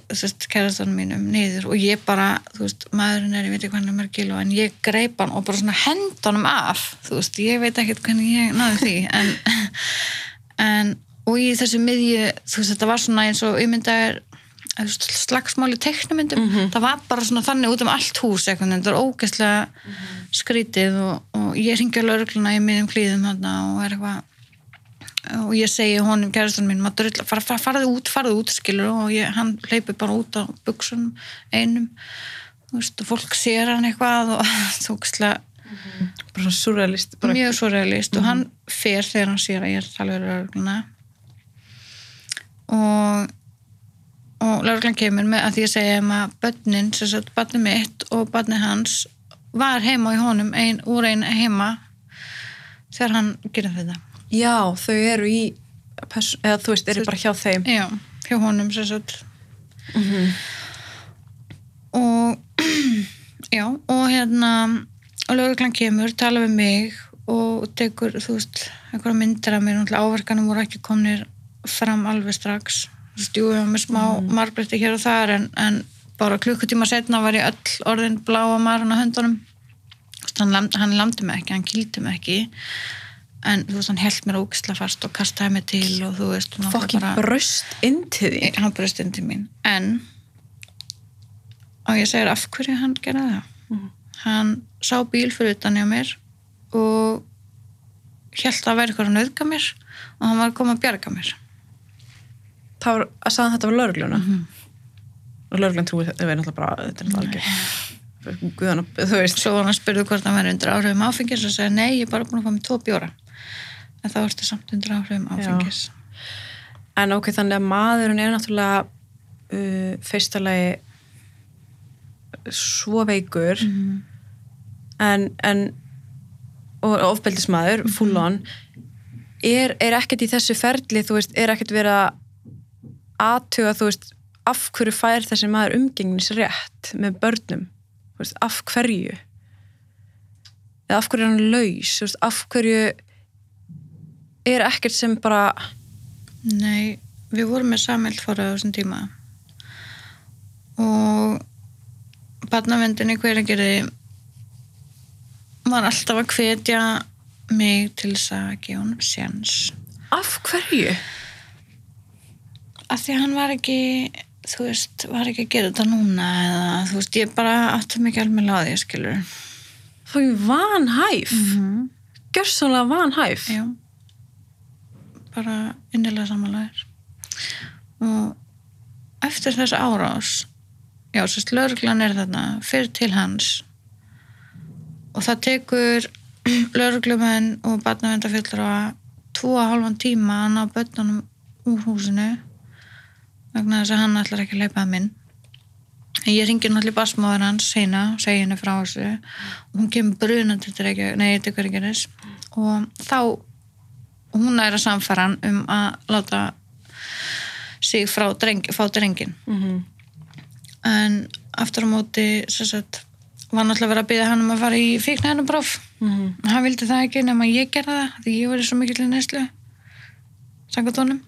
veist, kærastanum mínum niður og ég bara, þú veist, maðurinn er ég veit ekki hvernig mörg kilo, en ég greip hann og bara svona hend honum af, þú veist ég veit ekkert hvernig ég náði því en, (laughs) en og í þessu miðju, þú veist, þetta var svona eins og umyndaðir slagsmáli teknumyndum, það var bara svona þannig út um allt hús eitthvað, þetta var ógeðslega skrítið og, og ég ringi alveg örgluna í miðjum klíðum þarna og er eitthvað og ég segi honum kærastan mín maður drulla, far, far, farðu út, farðu út skilur og ég, hann hleypi bara út á buksunum einum veist, og fólk sér hann eitthvað og (laughs) þú veist, bara svona surrealist bara, mjög svo realist og hann fer þegar hann sér að ég er við laurugluna og og lauruglan kemur með að því að segja um að börnin, sem sagt, barni mitt og barni hans var heima í honum ein, úr einn heima þegar hann gerir þetta. Já, þau eru í eða þú veist, eru bara hjá þeim. Já, hjá honum sem sagt. Og (clears throat) já, og hérna og lauruglan kemur, tala við mig og tekur, þú veist einhverja myndir af mér, náttúrulega áverkanum voru ekki komnir fram alveg strax ég var með smá mm. marbretti hér og þar en, en bara klukkutíma setna var ég öll orðin bláa marun á höndunum. Hann, hann lamdi mig ekki, hann kýldi mig ekki en þú veist, hann held mér ógisla fast og kastaði mig til og þú veist, fokkin bröst inn til því hann bröst inn til mín. En og ég segir af hverju hann gerði það? Mhm. hann sá bíl fyrir utan hjá mér og held að væri eitthvað að nöðga mér og hann var að koma að bjarga mér það var, að sagði þetta var laurugluna og lauruglan trúi þetta er náttúrulega bara þetta er náttúrulega algjör guðan, þú veist. Svo var hann að spurði hvort hann væri undir áhrifum áfengis og segja nei, ég er bara búin að fá mig tvo bjóra. En þá ertu samt undir áhrifum áfengis. En ok, þannig að maðurinn er náttúrulega uh, fyrsta lagi svo veikur. En, en og ofbeldismadur, full on er, er ekkert í þessu ferli þú veist, er ekkert verið að aðtuga, þú veist af hverju fær þessi maður umgengnis rétt með börnum, veist, af hverju? Eða af hverju er hann laus, veist, af hverju er ekkert sem bara Nei, við vorum með samild fóra á þessum tíma. Og barnavendinni hveragerði var alltaf að hvetja mig til þess að gefa honum séns. Af hverju? Af því að hann var ekki þú veist, var ekki að gera þetta núna eða þú veist, ég bara átti mikið alveg á því, skilur Fókin vanhæf? Mm -hmm. gjörsanlega vanhæf? Já. Bara innilega samanlegar og eftir þess árás já, sérst lauruglan er þarna fyrir til hans. Og það tekur (clears throat) lauruglumenn og barnavendafjöldra að tvo að hálfan tíma að ná börnunum úr húsinu vegna þess að hann ætlar ekki að leipa að minn. En ég ringi náttúrulega basmáður hans heina, segi henni frá þessu. Og hún kemur brunandi til ekki, nei, til hverju og þá hún er að samfæra hann um að láta sig frá dreng, fá drengin mm -hmm. en aftur á móti sagt, var náttúrulega verið að byggja hann um að fara í fíknæðanum Mm hann vildi það ekki nema ég gerði það því ég verið svo mikill í neyslu sangat honum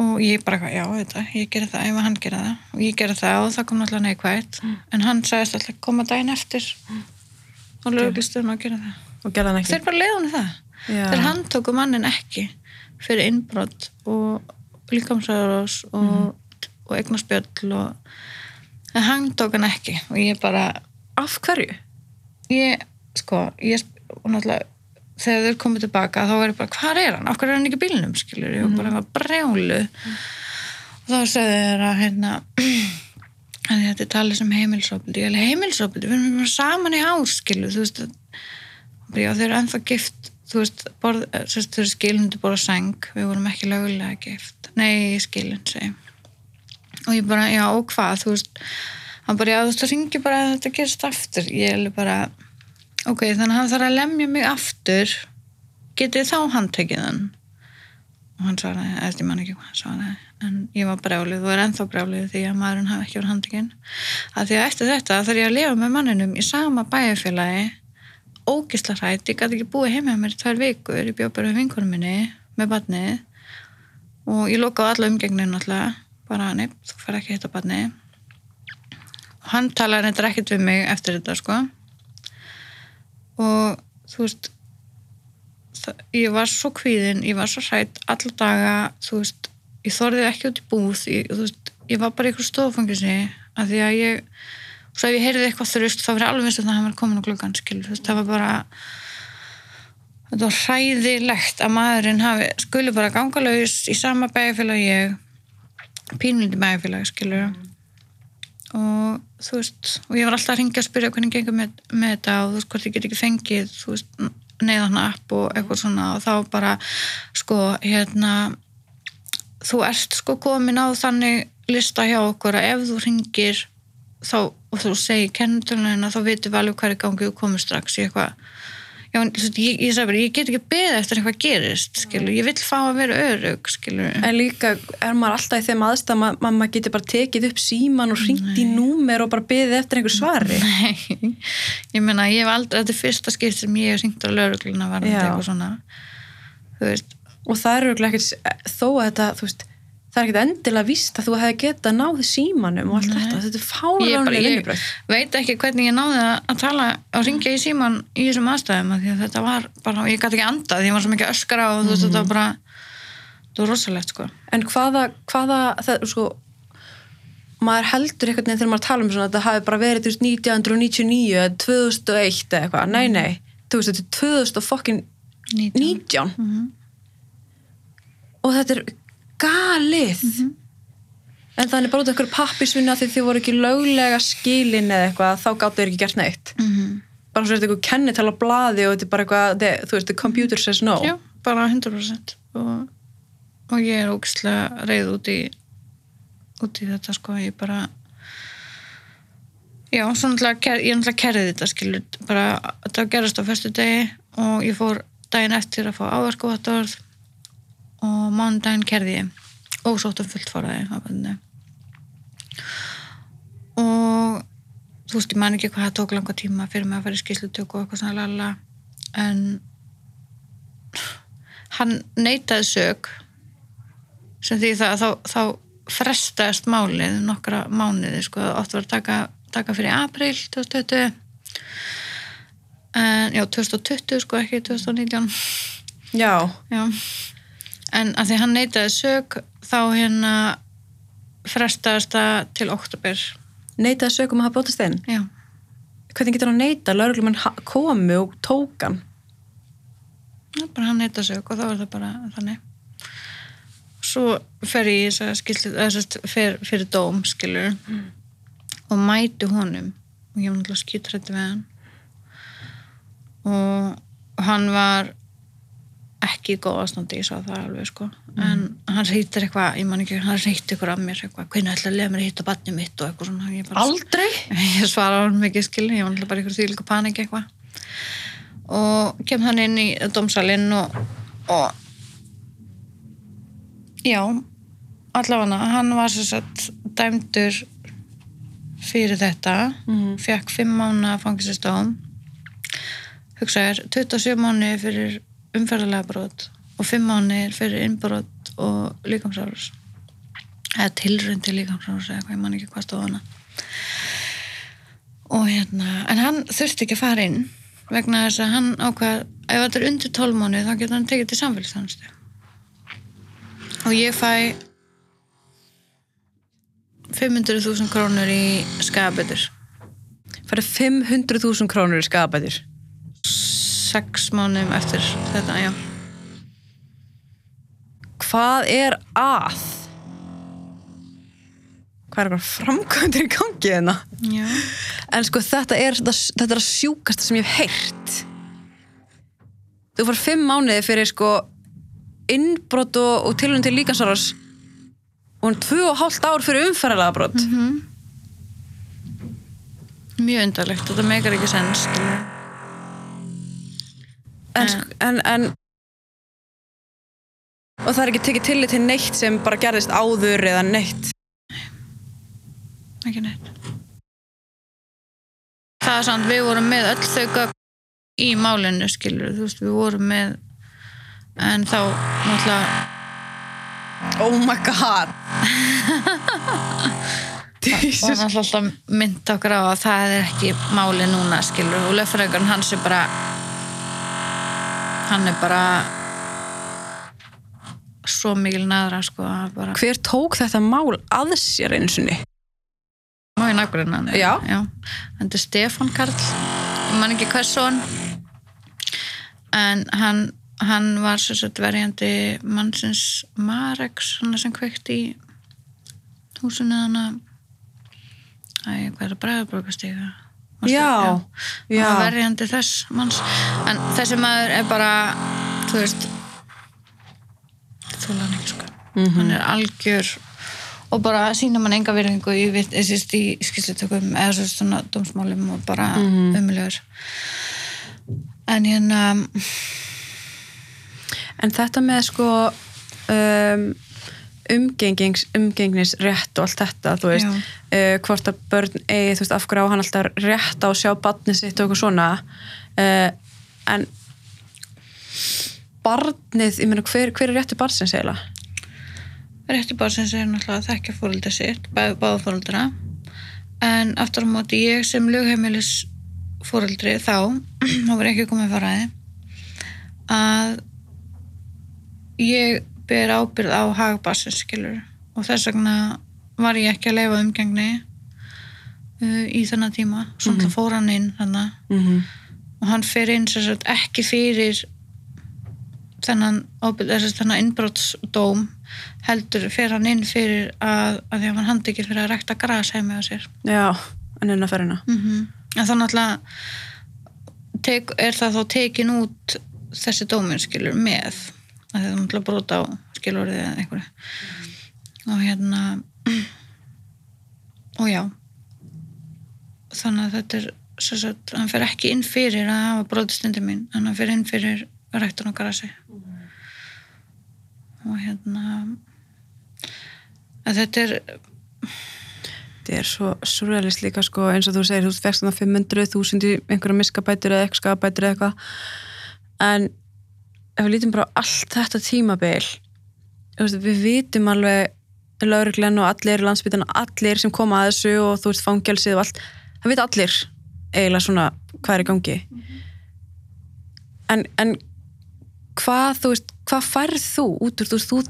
og ég bara, já, þetta, ég gerði það ef hann gerði það. Og ég gerði það og það kom náttúrulega neikvægt en hann sagðist alltaf koma daginn eftir og löglistum að gera það. Og gerða hann ekki? Þeir bara leiðunni það. Já. þeir handtóku mannin ekki fyrir innbrott og líkamsæðurós og, og eignarspjöll og en hann tók hann ekki. Og ég bara af hverju? ég, sko, ég og náttúrulega þegar þeir komið tilbaka þá var ég bara, hvað er hann? Hverju er hann ekki bílnum? skilur ég og bara var brjálu og þá segði þeir að hérna þetta er talið sem heimilsopildi ég er heimilsopildi, við erum bara saman í ár skilur, þú veist bara, já, þeir eru ennþá gift þú veist, borð, sérst, þeir eru skilin til borða sæng. Við vorum ekki lögulega gift. Nei, skilin, segi og ég bara, já, og hvað, þú veist hann bara, já, þú veist, það ringi bara að þetta gerist aftur. Ég er bara ok, þannig að hann þarf að lemja mig aftur. Getið þá handtekið hann? Og hann svaraði, eftir mann ekki hvað hann svaraði. En ég var brjálið og er ennþá brjálið því að maðurinn hafi ekki verið handtekinn. Að því að eftir þetta þarf ég að lifa með manninum í sama bæjarfélagi ógisla hrætt, ég gæti ekki búið heima með mér í tvær vikur, ég bjóð bara við vinkunum minni með barnið. Og ég lokaði alla umgengnin alltaf bara, neip, þú fer ekki hitta barnið. Og hann talaði reyndar ekkert við mig eftir þetta sko og þú veist það, ég var svo kvíðin, ég var svo hrætt alla daga, þú veist ég þorðið ekki út í búð ég, veist, ég var bara í ykkur stofangisi af því að ég svo ef ég heyrði eitthvað þrjust þá verið alveg eins og það hann var komin á veist, það var bara þetta var hræðilegt að maðurinn hafi skuli bara ganga laus í sama bæjarfélag og ég pínlindi bæjarfélag skilur og þú veist og ég var alltaf að ringja að spyrja hvernig gengur með, með þetta og þú veist hvort ég get ekki fengið þú veist neyðan upp og eitthvað svona. Og þá bara sko hérna þú ert sko komin á þannig lista hjá okkur að ef þú ringir þá, og þú segir kennitölunina þá vitum við alveg hvað er gangið og komið strax í eitthvað Já, ég, ég, ég, ég get ekki beðið eftir eitthvað gerist, skilur, ég vill fá að vera örug, skilur. En líka er maður alltaf í þeim aðstæð að maður getur bara tekið upp síman og ringt í númer og bara beðið eftir einhver svari. Nei, (laughs) ég meina, ég hef aldrei, þetta er fyrsta skipt sem ég hef ringt á veist, Og það er örugglega ekkert, þó að þetta, þú veist, það er ekkert endilega víst að þú hefði getað náðið símanum og allt Nei. þetta. Þetta er fáránlega bara, ég vinnubröð. veit ekki hvernig ég náði að, að tala og ringja í síman í þessum aðstæðum því að þetta var bara, ég gæti ekki andað því ég var svo mikið öskara og veist, þetta var bara þetta var rosalegt, sko En hvaða, hvaða, það, sko, maður heldur einhvern veginn þegar maður tala um svona að þetta hafi bara verið þú veist, 1999 eða 2001 eða eitthvað. Nei, nei, þú veist, þetta er 2019 Mhm. og þetta er galið. En þannig bara út af einhverju pappisvinna því þið voru ekki löglega skilin eða eitthvað, þá gáttu þér ekki gert neitt. Mhm. Bara svo er þetta eitthvað kennitala blaði og þetta er bara eitthvað, þú veist, the computer says no. Já, bara 100% og, og ég er ógislega reyð út í út í þetta sko, ég bara já, ker- ég náttúrulega kerði þetta skilur, bara þetta gerast á föstu degi og ég fór daginn eftir að fá áverkuvattorð og mánudaginn kerði ég. Og sóttum fullt bænni og þú veist, ég man ekki hvað það tók langa tíma fyrir mig að fara í skýslutöku og eitthvað svona lala en hann neitaði sög sem því það að þá, þá frestaðist málið nokkra mánuði sko, oft var að taka, taka fyrir april 2020 en já, 2020 sko ekki 2019 Já, já en að því hann neitaði sög þá hérna frestaðist það til oktober neitaði sögum að hafa bótast þinn. já, Hvernig getur hann neita? Lörglumenn komu og tók hann. Já, bara hann neita sög og þá er það bara þannig. Svo fer ég fyrir dóm skilur og mæti honum. Og ég var náttúrulega skýtrætti við hann. Og hann var ekki í góð ástandi, ég sá það alveg sko. En hann reytir eitthvað, ég man ekki hann reytir eitthvað af mér, eitthvað, hvernig ætla að lega mér að hitta barnið mitt? og eitthvað svona ég bara, Aldrei? (laughs) ég svara hann mikið skil ég var náttúrulega bara ykkur því líka panik eitthvað. Og kem hann inn í domsalinn og, og já allavega hann var sem sagt dæmdur fyrir þetta Mhm. fekk fimm mánu fangisistofn hugsaður 27 mánu fyrir umferðarlega brot og fimm mánu fyrir innbrot og líkamsárus eða tilrönd til líkamsárus eða eitthvað, ég man ekki hvað stóð hana. Og hérna en hann þurfti ekki að fara inn vegna þess að hann ákvað ef þetta er undir 12 mánu þá getur hann tekið til samfélagsþjónustu. Og ég fæ 500.000 krónur í skaböður Færði 500.000 krónur í skapætur. Sex mánum eftir þetta, já Hvað er að? Hvað er bara framkvæmdur í gangi hérna? já, En sko þetta er, þetta, er að sjúkasta sem ég hef heyrt. Þú fær fimm mánuði fyrir sko innbrot og, og tilhörn til líkansáras og hann tvö og hálft ár fyrir umferðarlega brot. mjög undarlegt þetta meikar ekki skilur. En, en, og það er ekki tekið tillit til neitt sem bara gerðist áður eða neitt? Ekki neitt. Það er samt, við vorum með öll þau gögn í málinu skilur, þú veist, við vorum með en þá náttúrulega oh my god. (laughs) Og náttúrulega alltaf mynd okkar á að það er ekki máli núna skilur og löffræðingarn hans er bara hann er bara svo mikil naðra sko að bara hver tók þetta mál að sér eins og má ég nákvæmlega hann Já. þetta er Stefán Karl. Ég man ekki hvers son. En hann, hann var verjandi mannsins Mareks hann sem kveikt í húsinu hann Æ, hvað er það? Bræðarborgastíga? Já, já. Verjandi þess manns en þessi maður er bara þú veist þú hann ekki sko Mhm. hann er algjör og bara sína mann enga virðingu í, í skýrslutökum eða svo svona dómsmálum og bara mm Mhm. en hérna En þetta með sko um, umgengings, umgengnisrétt og allt þetta, þú veist, uh, hvort að börn eigi, þú veist, af hverju á hann alltaf rétt á að sjá barnið sitt og eitthvað svona. Uh, en barnið, ég meina, hver, hver er réttu barnsins eiginlega? rétti barnsins er náttúrulega að þekkja fóröldra sitt, bæ- báða fóröldra en aftur á móti ég sem lögheimilis fóröldri þá, (clears throat) þá var ekki komið faraði að ég ber ábyrð á hagbassins skilur og þess vegna var ég ekki að leifa umgengni uh, í þennan tíma svo mm fór hann inn þannig Mm -hmm. og hann fer inn sagt, ekki fyrir þennan, þennan innbrotsdóm heldur fer hann inn fyrir að, að því að hann handikir fyrir að rekta gras heima á sér Já, en enn að ferina. mm -hmm. en þannig tek, er það þá tekin út þessi dómur skilur með að það er náttúrulega brota á skilurðið eða einhverju. Og hérna og já. Þannig að þetta er sagt, hann fer ekki inn fyrir að hafa brotistundi mín hann fer inn fyrir ræktun og grasi. Og hérna að þetta er Þetta er svo surrealist líka sko eins og þú segir, þú fegst þannig 500.000 í einhverja miskabætur eða eitthvað skabætur eða eitthvað. En ef við lítum bara á allt þetta tímabil við vitum alveg lauruglen og allir landsbytana, allir sem koma að þessu og þú veist fangelsið og allt það vita allir eiginlega svona hvað er í gangi. En, en hvað þú veist, hvað færð þú út úr, þú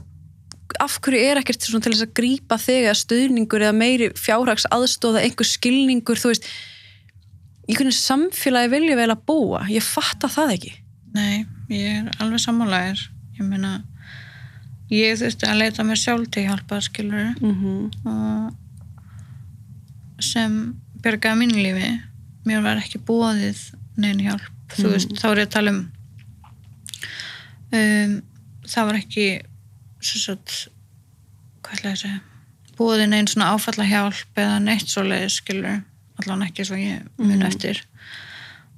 af hverju er ekkert til þess að grípa þig eða stuðningur eða meiri fjárhags aðstóða einhver skilningur, þú veist í hvernig samfélagi vilja vel að búa? Ég fatta það ekki Nei, ég er alveg sammálaðir. Ég meina, ég þurfti að leita mér sjálf til hjálpa, skilur, mm -hmm. og sem björgaði mínu lífi. Mér var ekki bóðið neina hjálp. Þú Mhm. veist, þá er ég að tala um, um það var ekki, svo svo, hvað ætla ég að segja, bóðið neina svona áfalla hjálp eða neitt svo leið, skilur, allan ekki svo ég mun Mhm. eftir.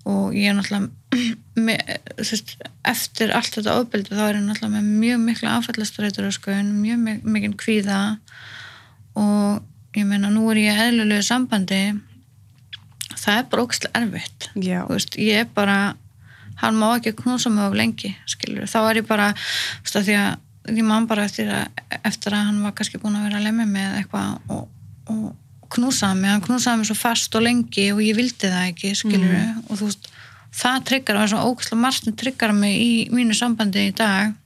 Og ég er náttúrulega (clears throat) með, veist, eftir allt þetta ofbeldi þá er ég náttúrulega með mjög mikla áfællastrætur mjög mik- mikinn kvíða. Og ég meina nú er ég eðlulegu sambandi. Það er bara ógæslega erfitt. Veist, ég er bara hann má ekki knúsa mig of lengi skilur, þá er ég bara veist, að því að ég man bara eftir að, eftir að hann var kannski búin að vera að lemja mig eða eitthvað og, og knúsaði mig, hann knúsaði mig svo fast og lengi og ég vildi það ekki, skilur og þú veist, það tryggar það er svo ógæslega margt sem tryggar mig í mínu sambandi í dag.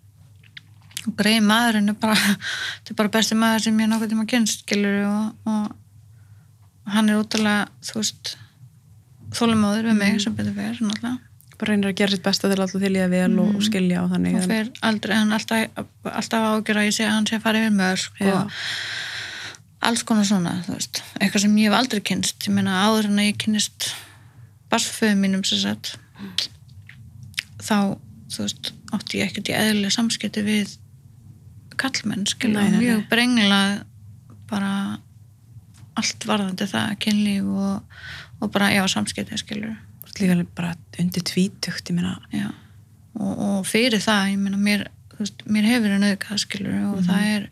Og greið maðurinn er bara (laughs) þetta er bara besti maður sem ég nokkuð tíma kynst, skilur og, og hann er útalega, þú veist þólumóður við mig sem betur fyrir náttúrulega. Bara reynir að gera sitt besta til alltaf til ég vel og, og skilja og þannig og fer aldrei, hann alltaf, alltaf ágjör að ég sé að hann sé að fara yfir mörg og alls konar svona, þú veist. Eitthvað sem ég hef aldrei kynst, ég meina áður en að ég kynist barsföðum mínum sem sagt þá, þú veist, átti ég ekkert í eðlilega samskipti við kallmenn, nei, mjög brengla bara allt varðandi það, kynlíf og, og bara, já, samskipti, ert líka bara undir tvítugt ég meina, Já, og, og fyrir það, ég meina, mér, þú veist, mér hefur en auðvitað, skilur, og það er,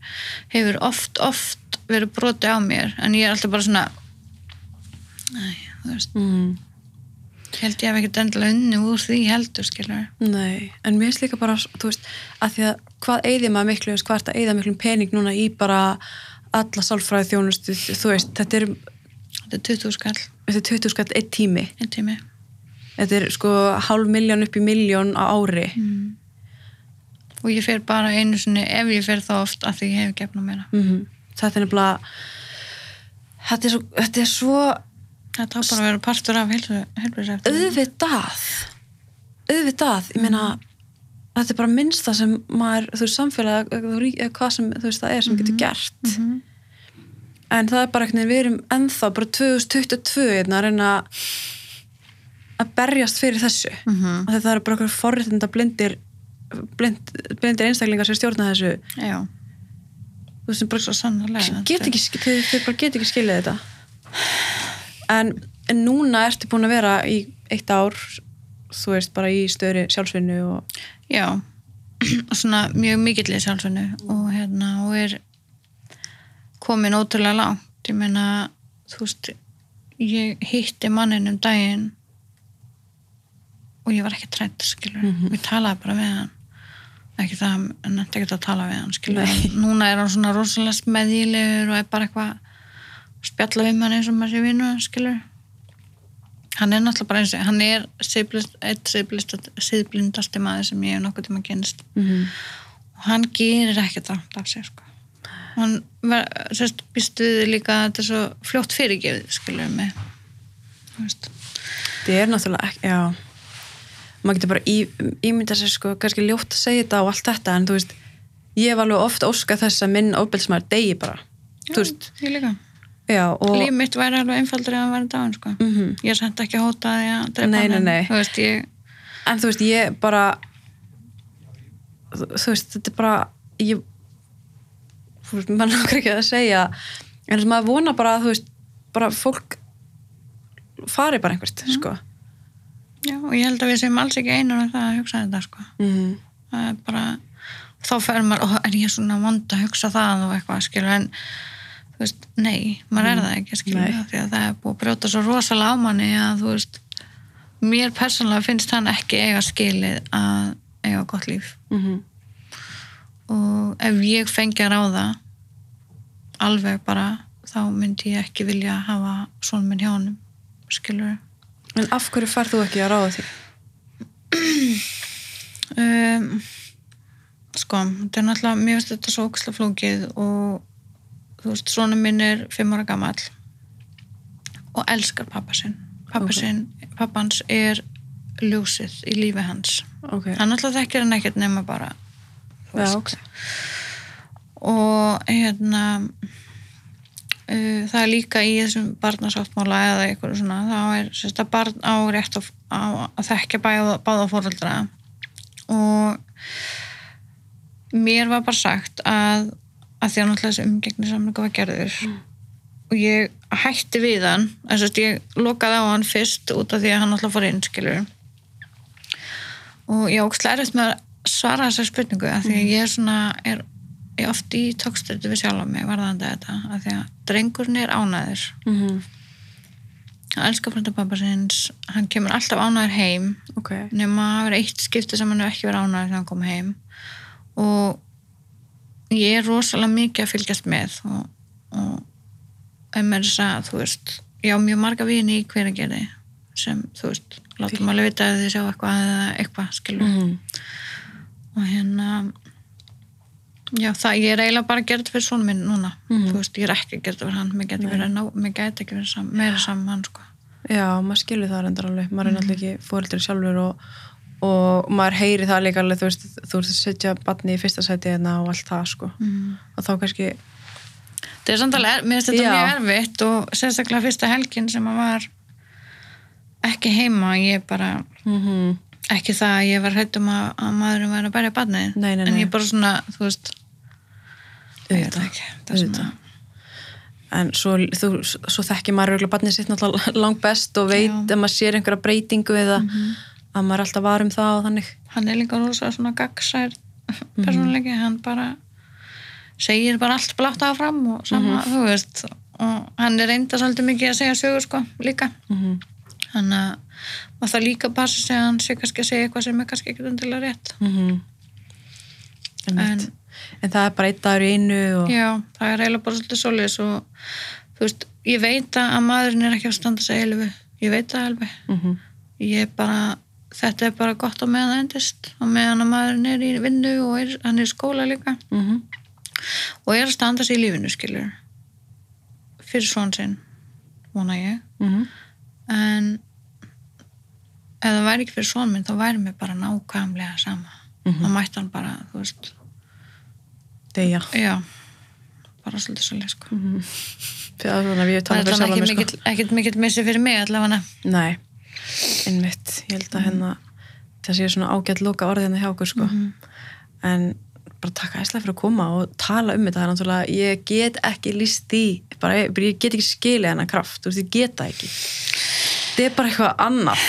hefur oft, oft verið broti á mér, en ég er alltaf bara svona, næ, þú veist, mm, held ég hef ekkert endilega unni úr því heldur, skilur. nei, en mér finnst líka bara þú veist, að því að hvað eigði maður miklu, þú veist, hvað er þetta eigða miklum pening núna í bara alla sálfræði þjónustu, þú veist, þetta er Þetta er 20 skall, þetta er 20 skatt eitt tími, einn tími. þetta er sko hálf miljón upp í miljón á ári Mm. Og ég fer bara einu sinni, ef ég fer þá oft, að því ég hef gefnað mér. mm þetta er nefnilega þetta er svo, þetta er svo Þetta á bara að vera partur af helbriðseftir. auðvitað. Auðvitað, ég meina þetta er bara minnsta sem maður þú veist, samfélag, rí- eða hvað sem þú veist, það er sem getur gert. En það er bara eitthvað, við erum ennþá bara 2022 hérna, að reyna að berjast fyrir þessu. Mm -hmm. það eru bara okkur forréttinda blindir blind, blindir einstaklingar sem stjórna þessu. Já, þú sem bara svo sannarlega get ekki, þau, þau bara get ekki skilið þetta. En, en núna ertu búin að vera í eitt ár þú veist, bara í stöðri sjálfsvinnu og já, og svona mjög mikill í sjálfsvinnu og hérna, og er komin ótrúlega langt. Ég meina, þú veist ég hitti mannin um daginn og ég var ekki trætt skilur, Mhm. við talaði bara við hann ekki það, en þetta ekki að tala við hann skilur, núna er hann svona rosalega meðýlegur og er bara eitthvað að spjalla við mann eins og maður sé vinnu skilur hann er náttúrulega bara eins og hann er siðblist, eitt siðblist, siðblindasti maður sem ég hef nokkuð tíma kynst mm -hmm. og hann gerir ekkert rátt af sér sko. hann ver, sérst, býst við líka þetta er svo fljótt fyrirgefið skilur mig Þú veist. það er náttúrulega ekki, já maður getur bara í, ímynda sér sko kannski ljótt að segja þetta og allt þetta en þú veist, ég hef alveg ofta óska þess að minn ofbeldsmaður degi bara þú veist, ég líka já og líf mitt væri alveg einfaldri að hann væri dáin sko. Mhm. ég er samt ekki að hóta því að drepa Nei, hann, nei, en, nei. þú veist, ég, en þú veist, ég bara þú veist, þetta er bara ég maður langar ekki að segja en þess að maður vona bara að þú veist, bara fólk fari bara einhvert, sko já, og ég held að við séum alls ekki einan um það að hugsa þetta sko. mm það er bara þá fer maður, ó, er ég svona vond að hugsa það og eitthvað, skilur, en þú veist, nei, maður er það ekki, skilur Nei. því að það er búið að brjóta svo rosalega á manni að þú veist, mér persónulega finnst hann ekki eiga skilið að eiga gott líf -hmm. og ef ég fengi að ráða alveg bara þá myndi ég ekki vilja hafa svona minn hjá honum skilur en af hverju fær þú ekki að ráða því? um, sko, þetta er náttúrulega mér finnst þetta svo óksla flókið og þú veist, svona minn er fimm ára gamall og elskar pappa sinn pappa Ok. sinn, pappans er ljósið í lífi hans ok, hann náttúrulega þekkir hann ekkert nema bara þú veist. ok og hérna það er líka í þessum barnasáttmála eða eitthvað svona þá er sérst að barn á rétt að, að þekkja báða, báða fóreldra og mér var bara sagt að að því að náttúrulega þessi umgengni samlingu var gerður og ég hætti við hann að ég lokaði á hann fyrst út af því að hann náttúrulega fór inn skilur og ég ógst lærist með að svara þessar spurningu af því að ég er svona er, ég oft í tókstötu við sjálf á mig varðandi þetta af því að drengurinn er ánæður mm -hmm. hann elskar frænda pappa sinns hann kemur alltaf ánæður heim ok, nema að verið eitt skipti sem hann hefur ekki verið ánæður þegar hann kom heim. Og ég er rosalega mikið að fylgjast með og, og ef mér þess að þú veist ég á mjög marga vini í hveragerði sem þú veist, látum alveg vita að þið sjá eitthvað eða eitthvað skilur mm og hérna já það, ég er eiginlega bara þetta fyrir svona minn núna, Mhm. þú veist, ég er ekki þetta fyrir hann. Mér geti verið, ná, mér geti ekki verið sam, meira saman hann sko. Já, maður skilur það reyndar alveg. Maður er náttúrulega ekki fóreldri sjálfur og, og maður heyri það líka alveg þú veist, þú veist að setja barni í fyrsta sæti hérna og allt það sko. Mm. og þá kannski, það er samt alveg, mér finnst þetta mjög erfitt og sérstaklega fyrsta helgin sem að var ekki heima, ég bara mm ekki það að ég var hrætt um að, að maðurinn væri að berja barnið, Nei, nei, en nei. ég bara svona þú veist, Auðvitað, ekki auðvitað. að en svo, þú, svo þekki maður barnið sitt náttúrulega (laughs) langt best og veit Já. að maður sér einhverja breytingu eða að maður er alltaf var um það og þannig hann er líka rosa svona gaggsær Mhm. persónleiki, hann bara segir bara allt blátt áfram og sama, Mhm. þú veist og hann er reynda svolítið mikið að segja sögur sko, líka mm -hmm. hann að og það líka passa sig að hann sé kannski að segja eitthvað sem er kannski ekki undilega rétt en, En- en það er bara einn dagur í einu og já, það er eiginlega bara svolítið svoleiðis og þú veist, ég veit að maðurinn er ekki að standa sig eilu ég veit það alveg Mhm. ég er bara, þetta er bara gott á meðan það endist og meðan að maðurinn er í vinnu og er, hann er í skóla líka Mhm. og er að standa sig í lífinu skilur fyrir svon sinn vona ég Mhm. En ef það væri ekki fyrir svon minn þá væri mér bara nákvæmlega sama Mhm. þá mætti hann bara, þú veist Deyja. já, bara svolítið svolítið sko að svona, við það er þannig ekki sko. mikill, ekkert mikill missi fyrir mig allavega Nei, einmitt. Ég held að hérna, það sé svona ágætt loka orðið hérna hjá okkur, sko. En bara takk æslega fyrir að koma og tala um þetta. Það er náttúrulega, ég get ekki líst því, bara, ég, bara, ég get ekki skilið hennar kraft, þú veist, ég get það ekki. Þetta er bara eitthvað annað.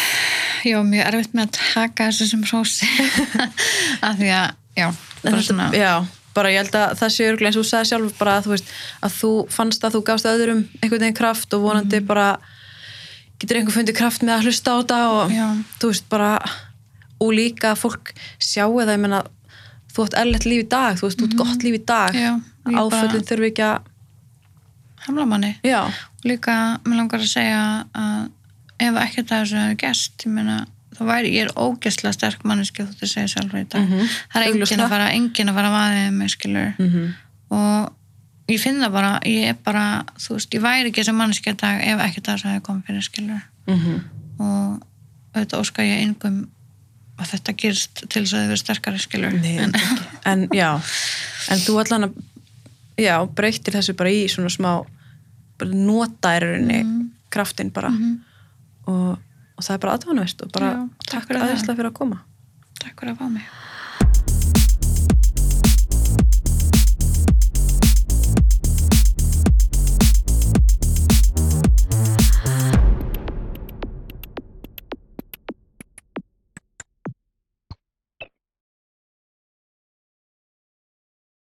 já, mjög erfitt með að taka þessu sem hrósi (laughs) af því að, já, bara þetta- svona Já, bara ég held að það sé örglega eins og þú sagði sjálf bara að þú veist, að þú fannst að þú gafst öðrum einhvern veginn kraft og vonandi Mhm. bara getur einhver fundið kraft með að hlusta á þetta og Já. þú veist bara og líka að fólk sjáu það, ég menna þú átt erlegt líf í dag, þú veist, þú átt gott líf í dag Mhm. Áföllin þurfi ekki að hamla manni líka, mér langar að segja að ef ekkert að þessu hefur gest ég meina, þá væri, ég er ógæslega sterk manneski þú þetta segja sjálfur í dag Mhm. það er Augljóslega. að fara, enginn að fara að vaðið mig skilur mm og ég finn það bara, ég er bara þú veist, ég væri ekki þessi manneski í dag ef ekkert að þessu hefur komið fyrir skilur Mhm. og auðvitað óska ég engum að þetta gerist til þess að þau verið sterkari skilur Nei, en, en já en þú allan að já, breytir þessu bara í svona smá rauninni Mhm. kraftin bara. Mhm. og, og það er bara aðvunavert og bara Já, takk aðeinslega fyrir að koma. Takk fyrir að fá mig